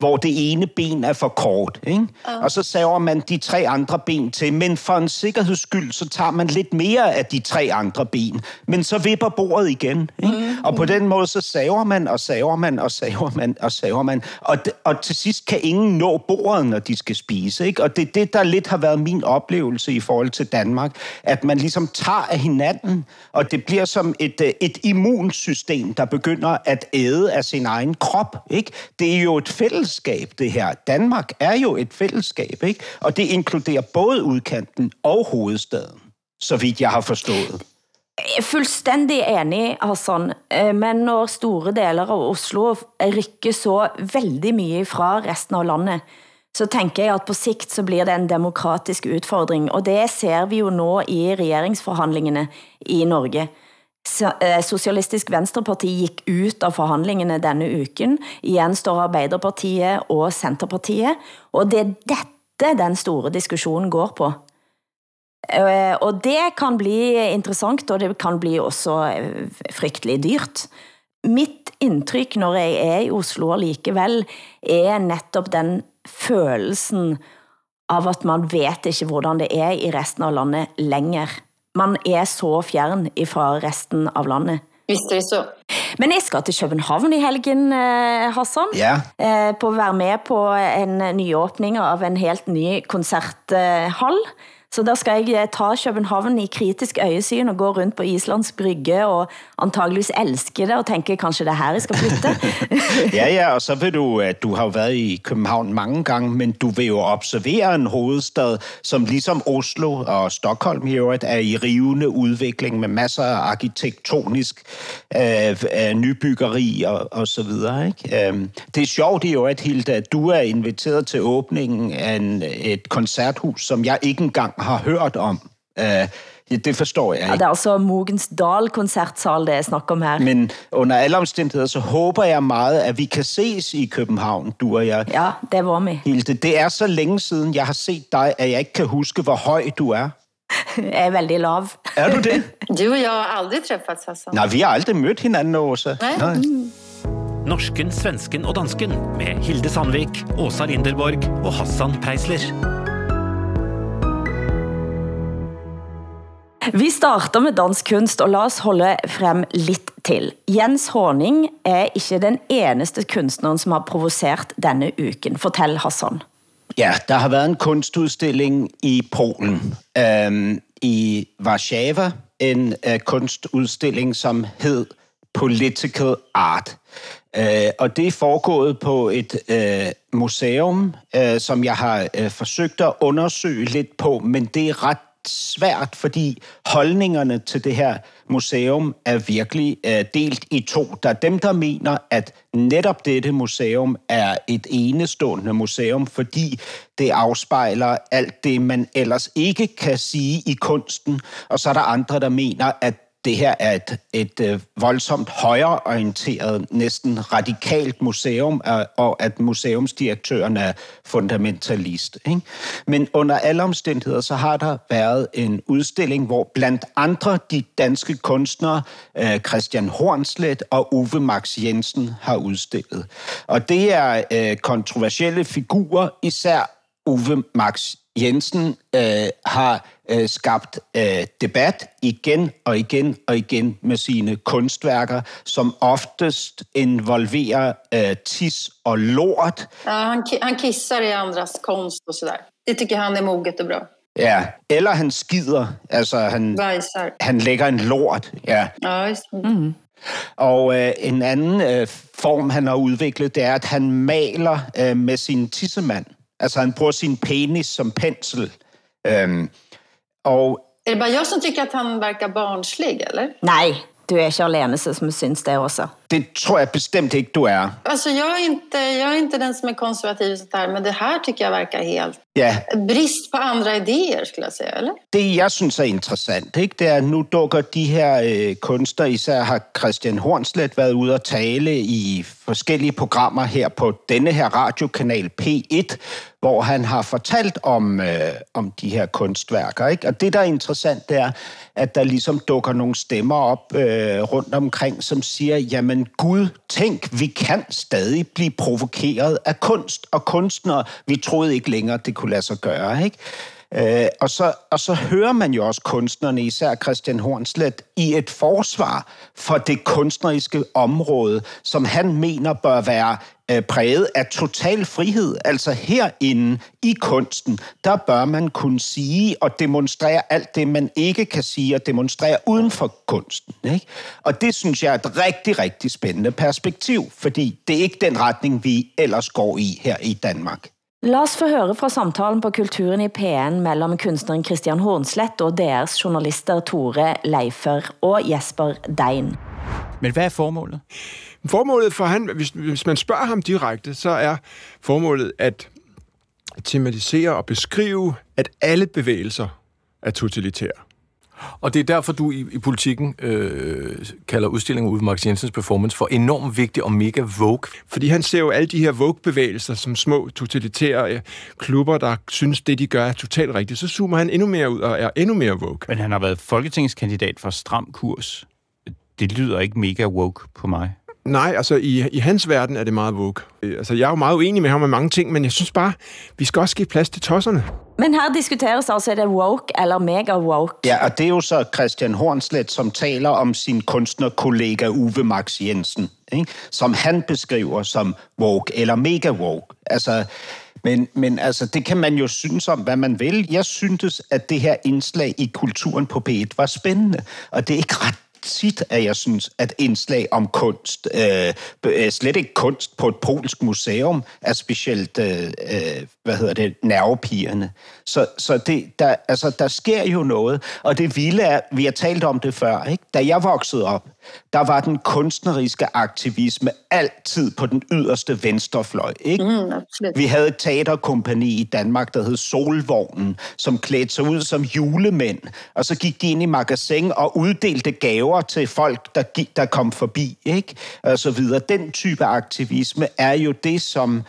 hvor det ene ben er for kort. Ikke? Og så saver man de tre andre ben til, men for en sikkerheds skyld, så tager man lidt mere af de tre andre ben, men så vipper bordet igen. Ikke? Mm. Og på den måde, så saver man, og saver man, og saver man, og saver man. Og, og til sidst kan ingen nå bordet, når de skal spise. Ikke? Og det er det, der lidt har været min oplevelse i forhold til Danmark, at man ligesom tager af hinanden, og det bliver som et, øh, et immunsystem, der begynder at æde af sin egen krop. Ikke? Det er jo et fællesskab, det her. Danmark er jo et fællesskab, ikke? og det inkluderer både udkanten og hovedstaden, så vidt jeg har forstået. Jeg er fuldstændig enig, Hassan, eh, men når store deler av Oslo rykker så veldig mye fra resten av landet, så tænker jeg, at på sigt så bliver det en demokratisk udfordring, og det ser vi jo nå i regeringsforhandlingene i Norge. Eh, Socialistisk Venstreparti gik ut af forhandlingene denne uken. Igen står Arbeiderpartiet og Centerpartiet, og det er dette den store diskussionen går på. Eh, og det kan bli interessant, og det kan bli også eh, frygtelig dyrt. Mitt indtryk når jeg er i Oslo likevel, er netop den følelsen av at man vet ikke, hvordan det er i resten av landet længere. Man er så fjern ifra resten av landet. Visst är det så. Men jeg skal til København i helgen, eh, Hassan. Ja. Eh, På at være med på en nyåbning av en helt ny koncerthall. Så der skal jeg ta København i kritisk øjesyn og gå rundt på Islands brygge og antageligvis elske det og tænke, kanskje det er her jeg skal flytte. <laughs> Ja, ja, og så vil du, at du har været i København mange gange, men du vil jo observere en hovedstad, som ligesom Oslo og Stockholm i øvrigt er i rivende udvikling med masser af arkitektonisk øh, øh, nybyggeri og, og så videre. Ikke? Øh, det er sjovt i øvrigt, Hilda, at du er inviteret til åbningen af en, et koncerthus, som jeg ikke engang har hørt om. Øh, ja, det forstår jeg Ja, ikke. det er altså Mogens Dal koncertsal, det jeg snakker om her. Men under alle omstændigheder, så håber jeg meget, at vi kan ses i København, du og jeg. Ja, det var med. Hilde, det er så længe siden, jeg har set dig, at jeg ikke kan huske, hvor høj du er. <laughs> Jeg er veldig lav. Er du det? <laughs> Du og jeg har aldrig träffats, Hassan. Nej, vi har aldrig mødt hinanden, Åsa. Nej. Norsken, svensken og dansken med Hilde Sandvik, Åsa Linderborg og Hassan Preisler. Vi starter med dansk kunst, og lad os holde frem lidt til. Jens Horning er ikke den eneste kunstneren, som har provoceret denne uken. Fortæl, Hassan. Ja, der har været en kunstudstilling i Polen, øhm, i Warszawa, en øh, kunstudstilling, som hed Political Art. Øh, og det er foregået på et øh, museum, øh, som jeg har øh, forsøgt at undersøge lidt på, men det er ret svært, fordi holdningerne til det her museum er virkelig øh, delt i to. Der er dem, der mener, at netop dette museum er et enestående museum, fordi det afspejler alt det, man ellers ikke kan sige i kunsten. Og så er der andre, der mener, at det her er et, et øh, voldsomt højreorienteret, næsten radikalt museum, øh, og- at museumsdirektøren er fundamentalist. Ikke? Men under alle omstændigheder, så har der været en udstilling, hvor blandt andre de danske kunstnere, øh, Christian Hornslet og Uwe Max Jensen har udstillet. Og det er øh, kontroversielle figurer, især Uwe Max Jensen øh, har øh, skabt øh, debat igen og igen og igen med sine kunstværker, som oftest involverer øh, tis og lort. Ja, han, han kissar i andras konst och sådär. Det tycker han är moget och bra. Ja, eller han skider, altså han, han lægger en lort. Ja. Ja, just mm. Og øh, en anden øh, form, han har udviklet, det er, at han maler øh, med sin tissemand. Altså han bruger sin penis som pensel. Øhm, og Är det bara jag som tycker att han verkar barnslig, eller? Nej, du er ikke alene som synes det også. Det tror jag bestämt inte du är. Alltså jag är, inte, jag är inte den som är konservativ och sånt där, men det här tycker jag verkar helt... Ja, Brist på andra idéer skulle jag säga, eller? det jeg synes er interessant, ikke, det at nu dukker de her øh, kunstnere, især har Christian Hornslet været ude at tale i forskellige programmer her på denne her radiokanal P1, hvor han har fortalt om, øh, om de her kunstværker. Ikke? Og det, der er interessant, det er, at der ligesom dukker nogle stemmer op øh, rundt omkring, som siger, jamen Gud, tænk, vi kan stadig blive provokeret af kunst og kunstnere. Vi troede ikke længere, det kunne lade sig gøre. Ikke? Øh, og, så, og så hører man jo også kunstnerne, især Christian Hornslet, i et forsvar for det kunstneriske område, som han mener bør være øh, præget af total frihed. Altså herinde i kunsten, der bør man kunne sige og demonstrere alt det, man ikke kan sige og demonstrere uden for kunsten. Ikke? Og det synes jeg er et rigtig, rigtig spændende perspektiv, fordi det er ikke den retning, vi ellers går i her i Danmark. Lad os få høre fra samtalen på Kulturen i P1 mellem kunstneren Christian Hornslet og DR's journalister Tore Leifer og Jesper Dein. Men hvad er formålet? Formålet for han, hvis, hvis man spørger ham direkte, så er formålet at tematisere og beskrive, at alle bevægelser er totalitære. Og det er derfor, du i, i politikken øh, kalder udstillingen Uwe Max Jensens performance for enormt vigtig og mega vogue. Fordi han ser jo alle de her vogue-bevægelser som små totalitære øh, klubber, der synes, det de gør er totalt rigtigt. Så zoomer han endnu mere ud og er endnu mere vogue. Men han har været folketingskandidat for stram kurs. Det lyder ikke mega woke på mig. Nej, altså i, i hans verden er det meget woke. Øh, Altså jeg er jo meget uenig med ham med mange ting, men jeg synes bare, vi skal også give plads til tosserne. Men her diskuteres altså, er det woke eller mega woke? Ja, og det er jo så Christian Hornslet, som taler om sin kunstnerkollega Uwe Max Jensen, ikke? som han beskriver som woke eller mega woke. Altså, men, men altså, det kan man jo synes om, hvad man vil. Jeg syntes, at det her indslag i kulturen på P1 var spændende, og det er ikke ret tit, at jeg synes, at indslag om kunst, øh, øh, slet ikke kunst på et polsk museum, er specielt, øh, øh hvad hedder det, nervepigerne. Så, så det, der, altså, der sker jo noget, og det vilde er, vi har talt om det før, ikke? da jeg voksede op, der var den kunstneriske aktivisme altid på den yderste venstrefløj. Ikke? Mm, absolut. Vi havde et teaterkompani i Danmark, der hed Solvognen, som klædte sig ud som julemænd, og så gik de ind i magasin og uddelte gaver til folk, der, gik, der kom forbi, ikke? Og så videre. Den type aktivisme er jo det, som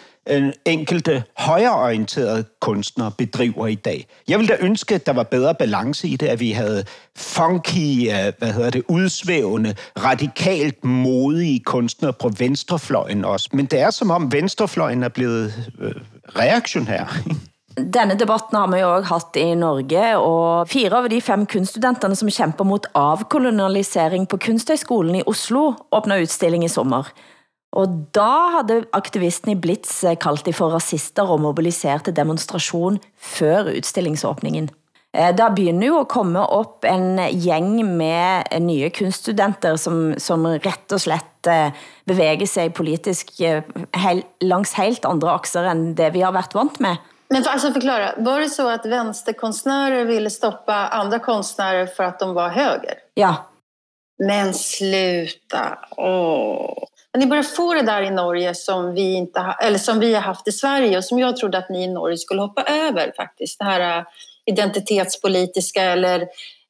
enkelte højreorienterede kunstnere bedriver i dag. Jeg ville da ønske, at der var bedre balance i det, at vi havde funky, øh, hvad hedder det, udsvævende, radikalt modige kunstnere på venstrefløjen også. Men det er som om venstrefløjen er blevet øh, reaktionær. Denne debatten har vi jo også haft i Norge, og fire av de fem kunststudenterne som kæmper mot avkolonialisering på Kunsthøjskolen i Oslo åbner udstilling i sommer. Og da havde aktivisten i Blitz kaldt de for rasister og mobiliseret til demonstration før udstillingsåbningen. Eh, Der begynder jo at komme op en gjeng med nye kunststudenter, som, som rett og slett eh, bevæger sig politisk eh, hel, langs helt andre akser end det vi har været vant med. Men för, alltså förklara, var det så att vänsterkonstnärer ville stoppa andra konstnärer för att de var höger? Ja. Men sluta! Åh. Ni börjar få det där i Norge som vi, inte ha, eller som vi har haft i Sverige och som jag trodde att ni i Norge skulle hoppa över faktiskt. Det här äh, identitetspolitiska eller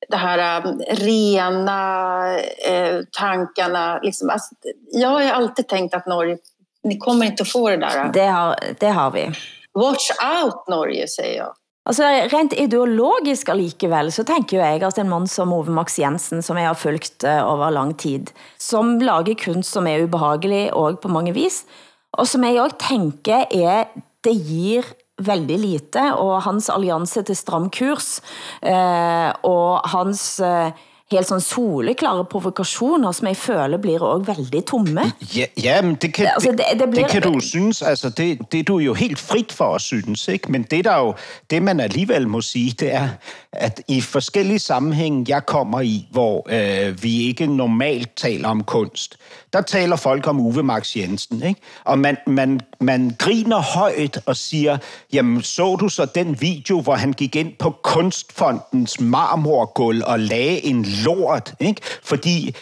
det här äh, rena eh, tankarna. Liksom. Alltså, jag har ju alltid tänkt att Norge, ni kommer inte att få det där. Det har, det har vi. Watch out Norge, säger jag. Altså rent ideologisk allikevel, så tænker jeg at en mand som Ove Max Jensen, som jeg har fulgt øh, over lang tid, som lager kunst som er ubehagelig og på mange vis, og som jeg også tænker er, det giver veldig lite, og hans alliance til stram kurs, eh, øh, og hans øh, helt sådan soleklare provokationer, som jeg føler bliver også veldig tomme. Ja, ja men det kan, Altså, det, det- bliver- det kan du synes. Altså, det, det er du jo helt frit for at synes, ikke? Men det, der jo, det, man alligevel må sige, det er, at i forskellige sammenhænge, jeg kommer i, hvor øh, vi ikke normalt taler om kunst, der taler folk om Uwe Max Jensen, ikke? Og man, man, man griner højt og siger, jamen, så du så den video, hvor han gik ind på Kunstfondens marmorgulv og lagde en lort, ikke? Fordi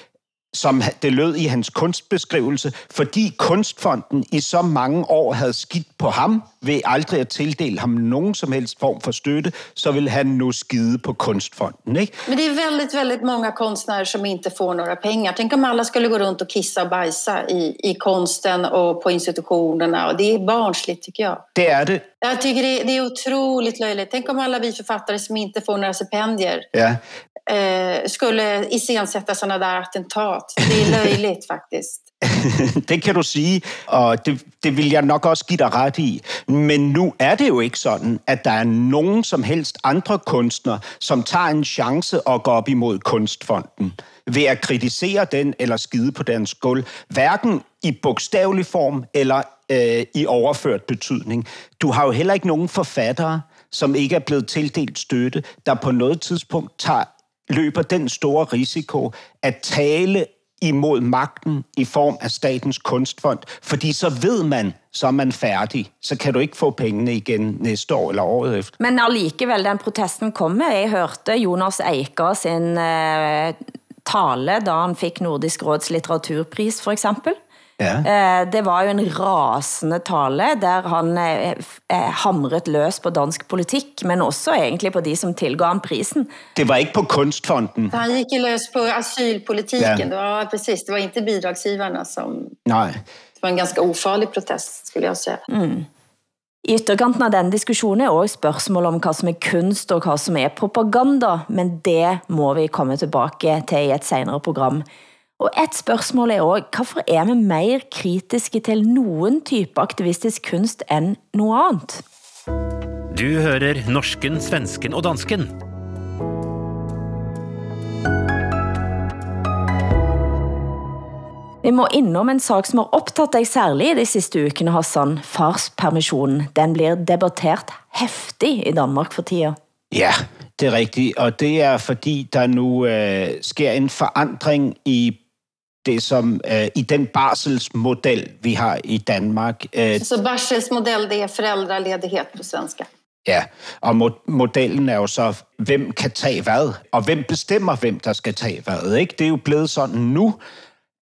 som det lød i hans kunstbeskrivelse, fordi Kunstfonden i så mange år havde skidt på ham, ved aldrig at tildele ham nogen som helst form for støtte, så vil han nu skide på Kunstfonden. Ikke? Men det är väldigt, väldigt många konstnärer som inte får några pengar. Tänk om alla skulle gå runt och kissa och bajsa i, i konsten och på institutionerna. Och det är barnsligt tycker jag. Det er det. Jag tycker det, det är otroligt löjligt. Tänk om alla vi författare som inte får några stipendier Ja. eh, skulle iscensätta sådana där attentat. Det er løjligt, faktiskt. <laughs> det kan du sige, og det, det vil jeg nok også give dig ret i. Men nu er det jo ikke sådan, at der er nogen som helst andre kunstnere, som tager en chance og går op imod kunstfonden ved at kritisere den eller skide på dens gulv. Hverken i bogstavelig form eller øh, i overført betydning. Du har jo heller ikke nogen forfattere, som ikke er blevet tildelt støtte, der på noget tidspunkt tager, løber den store risiko at tale imod magten i form af Statens Kunstfond, fordi så ved man, så er man færdig. Så kan du ikke få pengene igen næste år eller året efter. Men allikevel, den protesten kommer. Jeg hørte Jonas Eiker sin eh, tale, da han fik Nordisk Råds litteraturpris, for eksempel. Ja. Eh, Det var jo en rasende tale, der han eh, eh, hamret løs på dansk politik, men også egentlig på de som tilgav ham prisen. Det var ikke på Kunstfonden. Han gick ju lös på asylpolitiken. Ja. Det var, precis, det var inte bidragsgivarna som... Nej. Det var en ganska ofarlig protest skulle jag säga. Mm. I ytterkanten av denne diskussionen er også spørgsmål om hvad som er kunst og hvad som er propaganda, men det må vi komme tilbage til i et senere program. Og et spørgsmål er også, hvorfor er vi mer kritiske til nogen type aktivistisk kunst end noget andet? Du hører norsken, svensken og dansken. Vi må innom en sak som har optaget dig særlig i de sidste ukene, Hassan. Farspermissionen. Den blir debattert heftig i Danmark for tida. Ja, det er rigtigt. Og det er fordi, der nu øh, sker en forandring i det som øh, i den barselsmodel, vi har i Danmark. Øh, Så Barsels modell, det är föräldraledighet på svenska. Ja, og mo- modellen er jo så, hvem kan tage hvad, og hvem bestemmer, hvem der skal tage hvad. Ikke? Det er jo blevet sådan nu,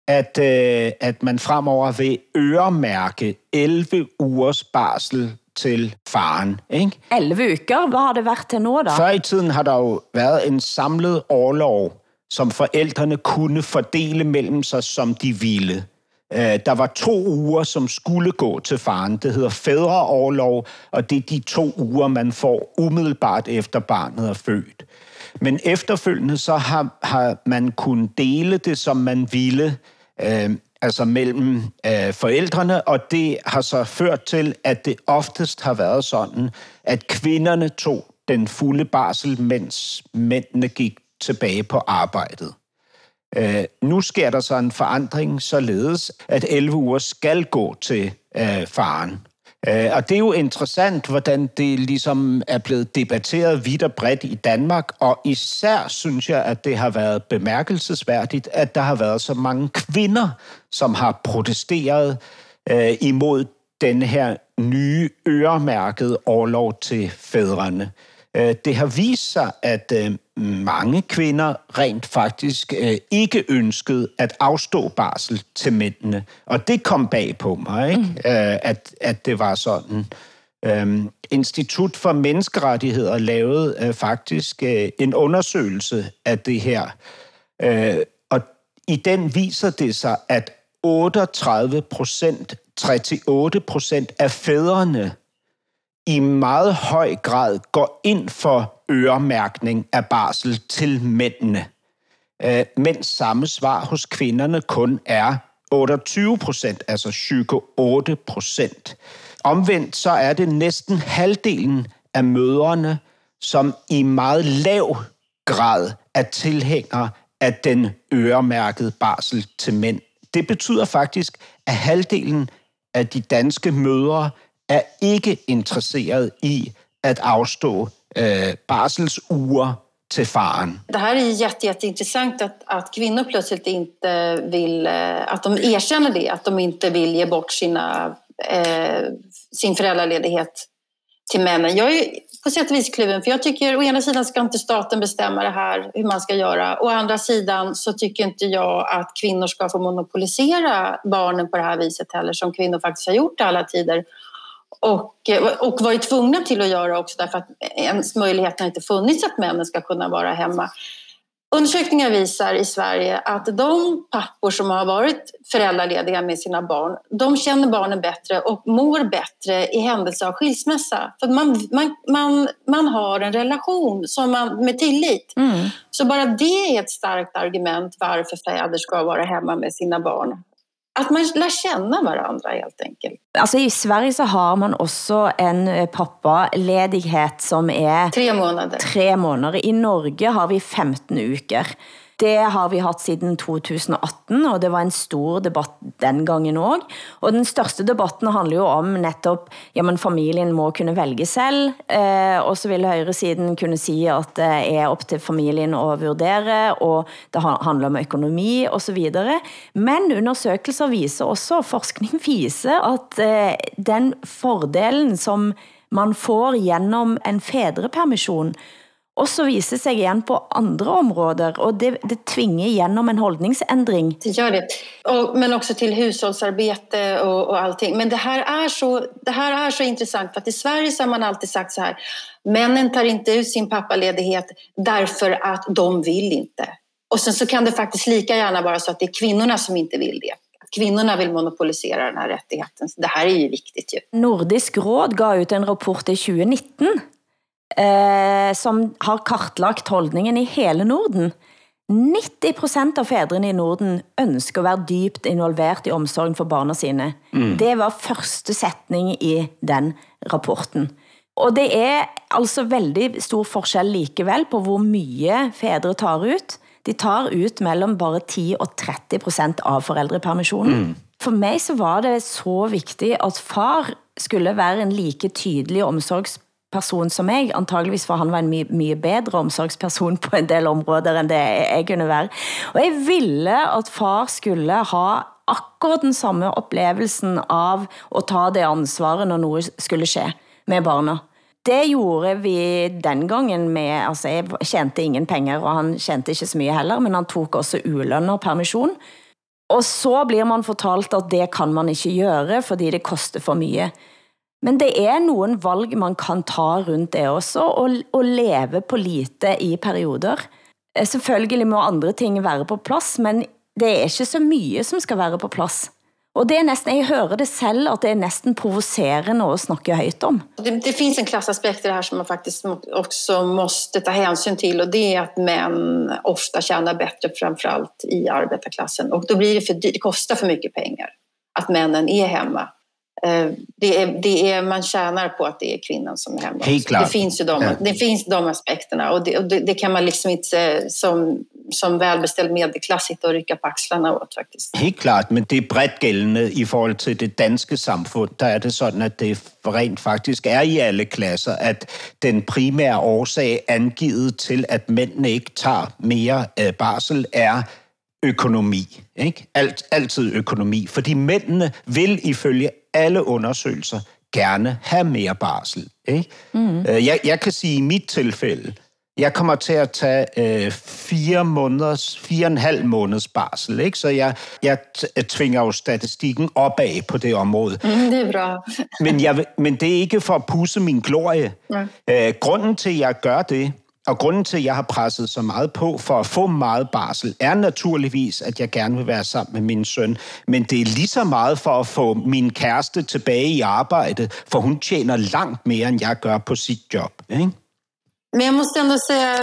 at, øh, at man fremover vil øremærke 11 ugers barsel til faren. Ikke? 11 uker, hvad har det været til nu da? Før i tiden har der jo været en samlet årlov, som forældrene kunne fordele mellem sig, som de ville. Øh, der var to uger, som skulle gå til faren. Det hedder fædreårlov, og det er de to uger, man får umiddelbart efter barnet er født. Men efterfølgende så har, har man kunnet dele det, som man ville, øh, altså mellem øh, forældrene, og det har så ført til, at det oftest har været sådan, at kvinderne tog den fulde barsel, mens mændene gik tilbage på arbejdet. Øh, nu sker der så en forandring, således at 11 uger skal gå til øh, faren. Øh, og det er jo interessant, hvordan det ligesom er blevet debatteret vidt og bredt i Danmark, og især synes jeg, at det har været bemærkelsesværdigt, at der har været så mange kvinder, som har protesteret øh, imod den her nye øremærkede overlov til fædrene. Øh, Det har vist sig, at øh, mange kvinder rent faktisk øh, ikke ønskede at afstå barsel til mændene. Og det kom bag på mig, ikke? Mm. At, at det var sådan. Øhm, Institut for Menneskerettigheder lavede øh, faktisk øh, en undersøgelse af det her. Øh, og i den viser det sig, at 38 procent, 38 procent af fædrene i meget høj grad går ind for øremærkning af barsel til mændene, øh, mens samme svar hos kvinderne kun er 28 procent, altså 28 procent. Omvendt så er det næsten halvdelen af mødrene, som i meget lav grad er tilhængere af den øremærkede barsel til mænd. Det betyder faktisk, at halvdelen af de danske mødre er ikke interesseret i at afstå øh, barselsuger til faren. Det här är jätte, jätteintressant att, att kvinnor plötsligt inte vill, eh, att de erkänner det, att de inte vill ge bort sina, eh, sin föräldraledighet till männen. Jag är på sätt och vis kluven, för jag tycker å ena sidan ska inte staten bestämma det här, hur man ska göra. Å andra sidan så tycker inte jag att kvinnor ska få monopolisera barnen på det här viset heller, som kvinnor faktiskt har gjort i alla tider. Och, och varit tvungna till att göra också därför att ens möjlighet har inte funnits att männen ska kunna vara hemma. Undersökningar visar i Sverige att de pappor som har varit föräldralediga med sina barn, de känner barnen bättre och mår bättre i händelse av skilsmässa. För man, man, man, man har en relation som man, med tillit. Mm. Så bara det är ett starkt argument varför fäder ska vara hemma med sina barn. Att man lär känna varandra helt enkelt. Altså i Sverige så har man også en eh, pappaledighed som er Tre måneder. tre måneder. I Norge har vi 15 uker. Det har vi haft siden 2018, og det var en stor debatt den gangen også. Og den største debatten handler jo om netop, jamen familien må kunne vælge selv, eh, og så vil højresiden kunne sige, at det er op til familien at vurdere, og det handler om økonomi og så videre. Men undersøgelser viser også, forskning <laughs> viser, at eh, den fordelen, som man får gennem en fædrepermission, også viser sig igen på andre områder, og det, det tvinger igenom en holdningsændring. Det gör det. Och, men också till hushållsarbete och, och allting. Men det här, är så, det här är så intressant för att i Sverige så har man alltid sagt så här. Männen tar inte ut sin pappaledighet därför att de vill inte. Och sen så kan det faktiskt lika gärna vara så att det är kvinnorna som inte vill det. Att kvinnorna vill monopolisera den här rättigheten. Så det här är ju viktigt ju. Nordisk Råd gav ut en rapport i 2019, eh, som har kartlagt holdningen i hele Norden. 90% av fædrene i Norden ønsker at være dybt involveret i omsorgen for barna sine. Mm. Det var første sætning i den rapporten. Og det er altså veldig stor forskel likevel på hvor mye fædre tar ut. De tar ut mellem bare 10 og 30 procent av forældrepermissionen. Mm. For mig så var det så vigtigt, at far skulle være en like tydelig person som mig, antageligvis for han var en mye, mye bedre omsorgsperson på en del områder, end det jeg kunne være. Og jeg ville, at far skulle ha akkurat den samme oplevelsen av at ta det ansvaret, når noget skulle ske med barna. Det gjorde vi den gangen med, altså jeg tjente ingen penger, og han tjente ikke så mye heller, men han tog også ulønnet permission. Og så blir man fortalt, at det kan man ikke gøre, fordi det koster for mye. Men det er nogen valg, man kan ta rundt det også, og, og leve på lite i perioder. Eh, selvfølgelig må andre ting være på plads, men det er ikke så mye som skal være på plads. Og det er næsten, jeg hører det selv, at det er næsten provocerende at snakke højt om. Det, det finns en klassaspekt i det här som man faktiskt også också måste ta hänsyn till och det är att män ofta tjänar bättre framförallt i arbetarklassen och då blir det för dyrt, det kostar för mycket pengar att männen är hemma. Eh, Det är, det är, man tjänar på att det är kvinnan som är hemma. Helt klart. Det finns ju de, Ja. det finns de aspekterna och det, och det, det kan man liksom inte som, som välbeställd medelklass sitta och rycka på axlarna åt faktiskt. Helt klart, men det er bredt gældende i forhold til det danske samfund. Der er det sådan, at det rent faktisk er i alle klasser, at den primære årsag angivet til, at mændene ikke tager mere øh, barsel, er økonomi. Ikke? Alt, altid økonomi. Fordi mændene vil ifølge alle undersøgelser gerne have mere barsel. Ikke? Øh, Jeg, jeg kan sige i mit tilfælde, jeg kommer til at tage øh, fire måneders, fire og en halv måneds barsel, ikke? Så jeg, jeg t- tvinger jo statistikken opad på det område. Mm, det är bra. Men, jeg, men det er ikke for at pusse min glorie. Nej. Øh, grunden til, at jeg gør det, og grunden til, at jeg har presset så meget på for at få meget barsel, er naturligvis, at jeg gerne vil være sammen med min søn. Men det er lige så meget for at få min kæreste tilbage i arbejde, for hun tjener langt mere, end jeg gør på sit job. Ikke? Men jag måste ändå säga,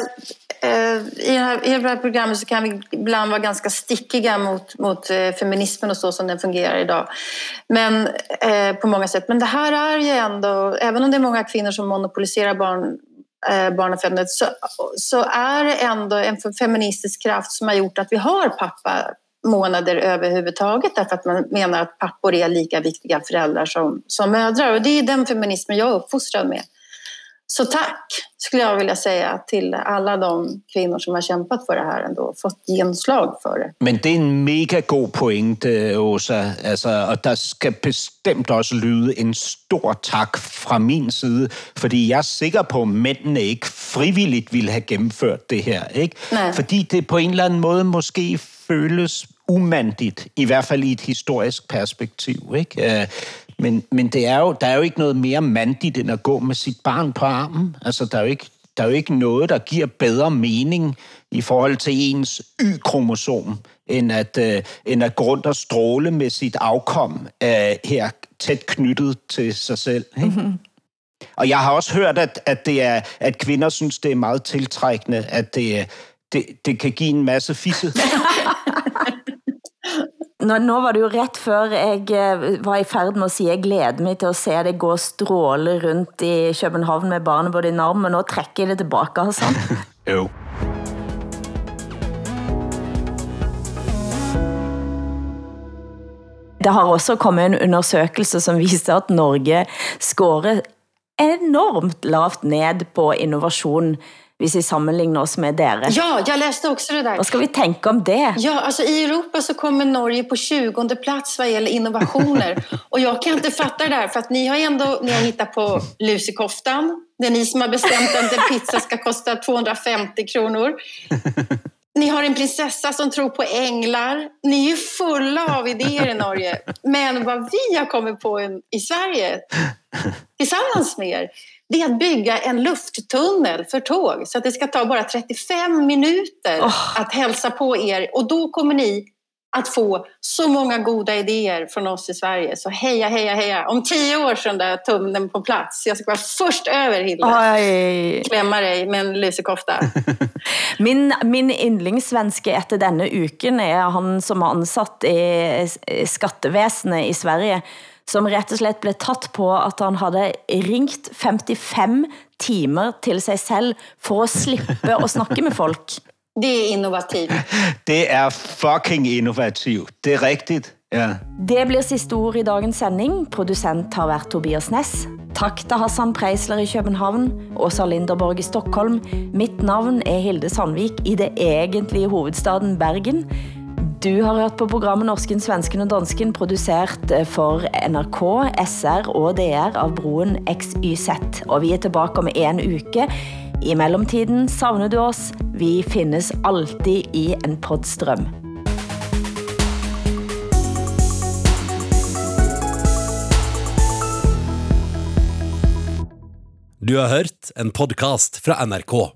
eh, i, det här, i det här programmet så kan vi ibland vara ganska stickiga mot, mot eh, feminismen och så som den fungerar idag. Men eh, på många sätt. Men det här är ju ändå, även om det är många kvinnor som monopoliserar barn, Eh, barnafödandet så, så är det ändå en feministisk kraft som har gjort att vi har pappa månader överhuvudtaget därför att man menar att pappor är lika viktiga föräldrar som, som mödrar. Och det är den feminismen jag är uppfostrad med. Så tack! skulle jag vilja säga till alla de kvinnor som har kämpat för det här ändå, fått genslag för det. Men det er en mega god pointe, Åsa. Altså, og der skal bestemt også lyde en stor tak fra min side, fordi jeg er sikker på, at mændene ikke frivilligt ville have gennemført det? Nej. Fordi det på en eller anden måde måske føles umandigt, i hvert fald i et historisk perspektiv. Ikke? Men, men det er jo, der er jo ikke noget mere mandigt, end at gå med sit barn på armen. Altså, der er jo ikke, der er jo ikke noget, der giver bedre mening i forhold til ens Y-kromosom, end at, øh, end at gå rundt og stråle med sit afkom øh, her tæt knyttet til sig selv. Ikke? Mm-hmm. Og jeg har også hørt, at, at, det er, at kvinder synes, det er meget tiltrækkende, at det, det, det kan give en masse fisse. <laughs> Nå, nå var det jo ret før jeg eh, var i færd med at sige, jeg glæder mig til at se det gå stråle rundt i København med barnet både i armen, men nu trækker jeg det tilbage, Hassan. <laughs> jo. Det har også kommet en undersøgelse, som viser at Norge scorer enormt lavt ned på innovation hvis vi sammenligner oss med dere. Ja, jag läste också det där. Vad ska vi tänka om det? Ja, alltså i Europa så kommer Norge på 20 plats vad gäller innovationer. <laughs> Och jag kan inte fatta det där, för att ni har ändå ni har hittat på lusekoftan. Det är ni som har bestämt att en pizza ska kosta 250 kronor. Ni har en prinsessa som tror på änglar. Ni är ju fulla av idéer i Norge. Men vad vi har kommit på i Sverige <laughs> tillsammans med er, det är att bygga en lufttunnel för tåg så att det ska ta bara 35 minuter oh. att hälsa på er och då kommer ni att få så många goda idéer från oss i Sverige. Så heja, heja, heja. Om tio år så där tummen på plats. Jag ska vara först över, Hilda. Oj. Klemma dig med en lusekofta. <laughs> min, min yndlingssvenske efter denne uken er han som er ansat i skattevæsenet i Sverige som rett og slett blev tatt på, at han havde ringt 55 timer til sig selv for at slippe at snakke med folk. <laughs> Det er innovativt. Det er fucking innovativt. Det er rigtigt. Ja. Det bliver sidste ord i dagens sending. Producent har været Tobias Ness. Tak til Hassan Preisler i København, Åsa Linderborg i Stockholm. Mitt navn er Hilde Sandvik i det egentlige hovedstaden Bergen. Du har hørt på programmet Norsken, Svensken og Dansken, produceret eh, for NRK, SR og DR av Broen XYZ. Og vi er tilbage om en uke. I mellemtiden savner du oss. Vi findes alltid i en podstrøm. Du har hørt en podcast fra NRK.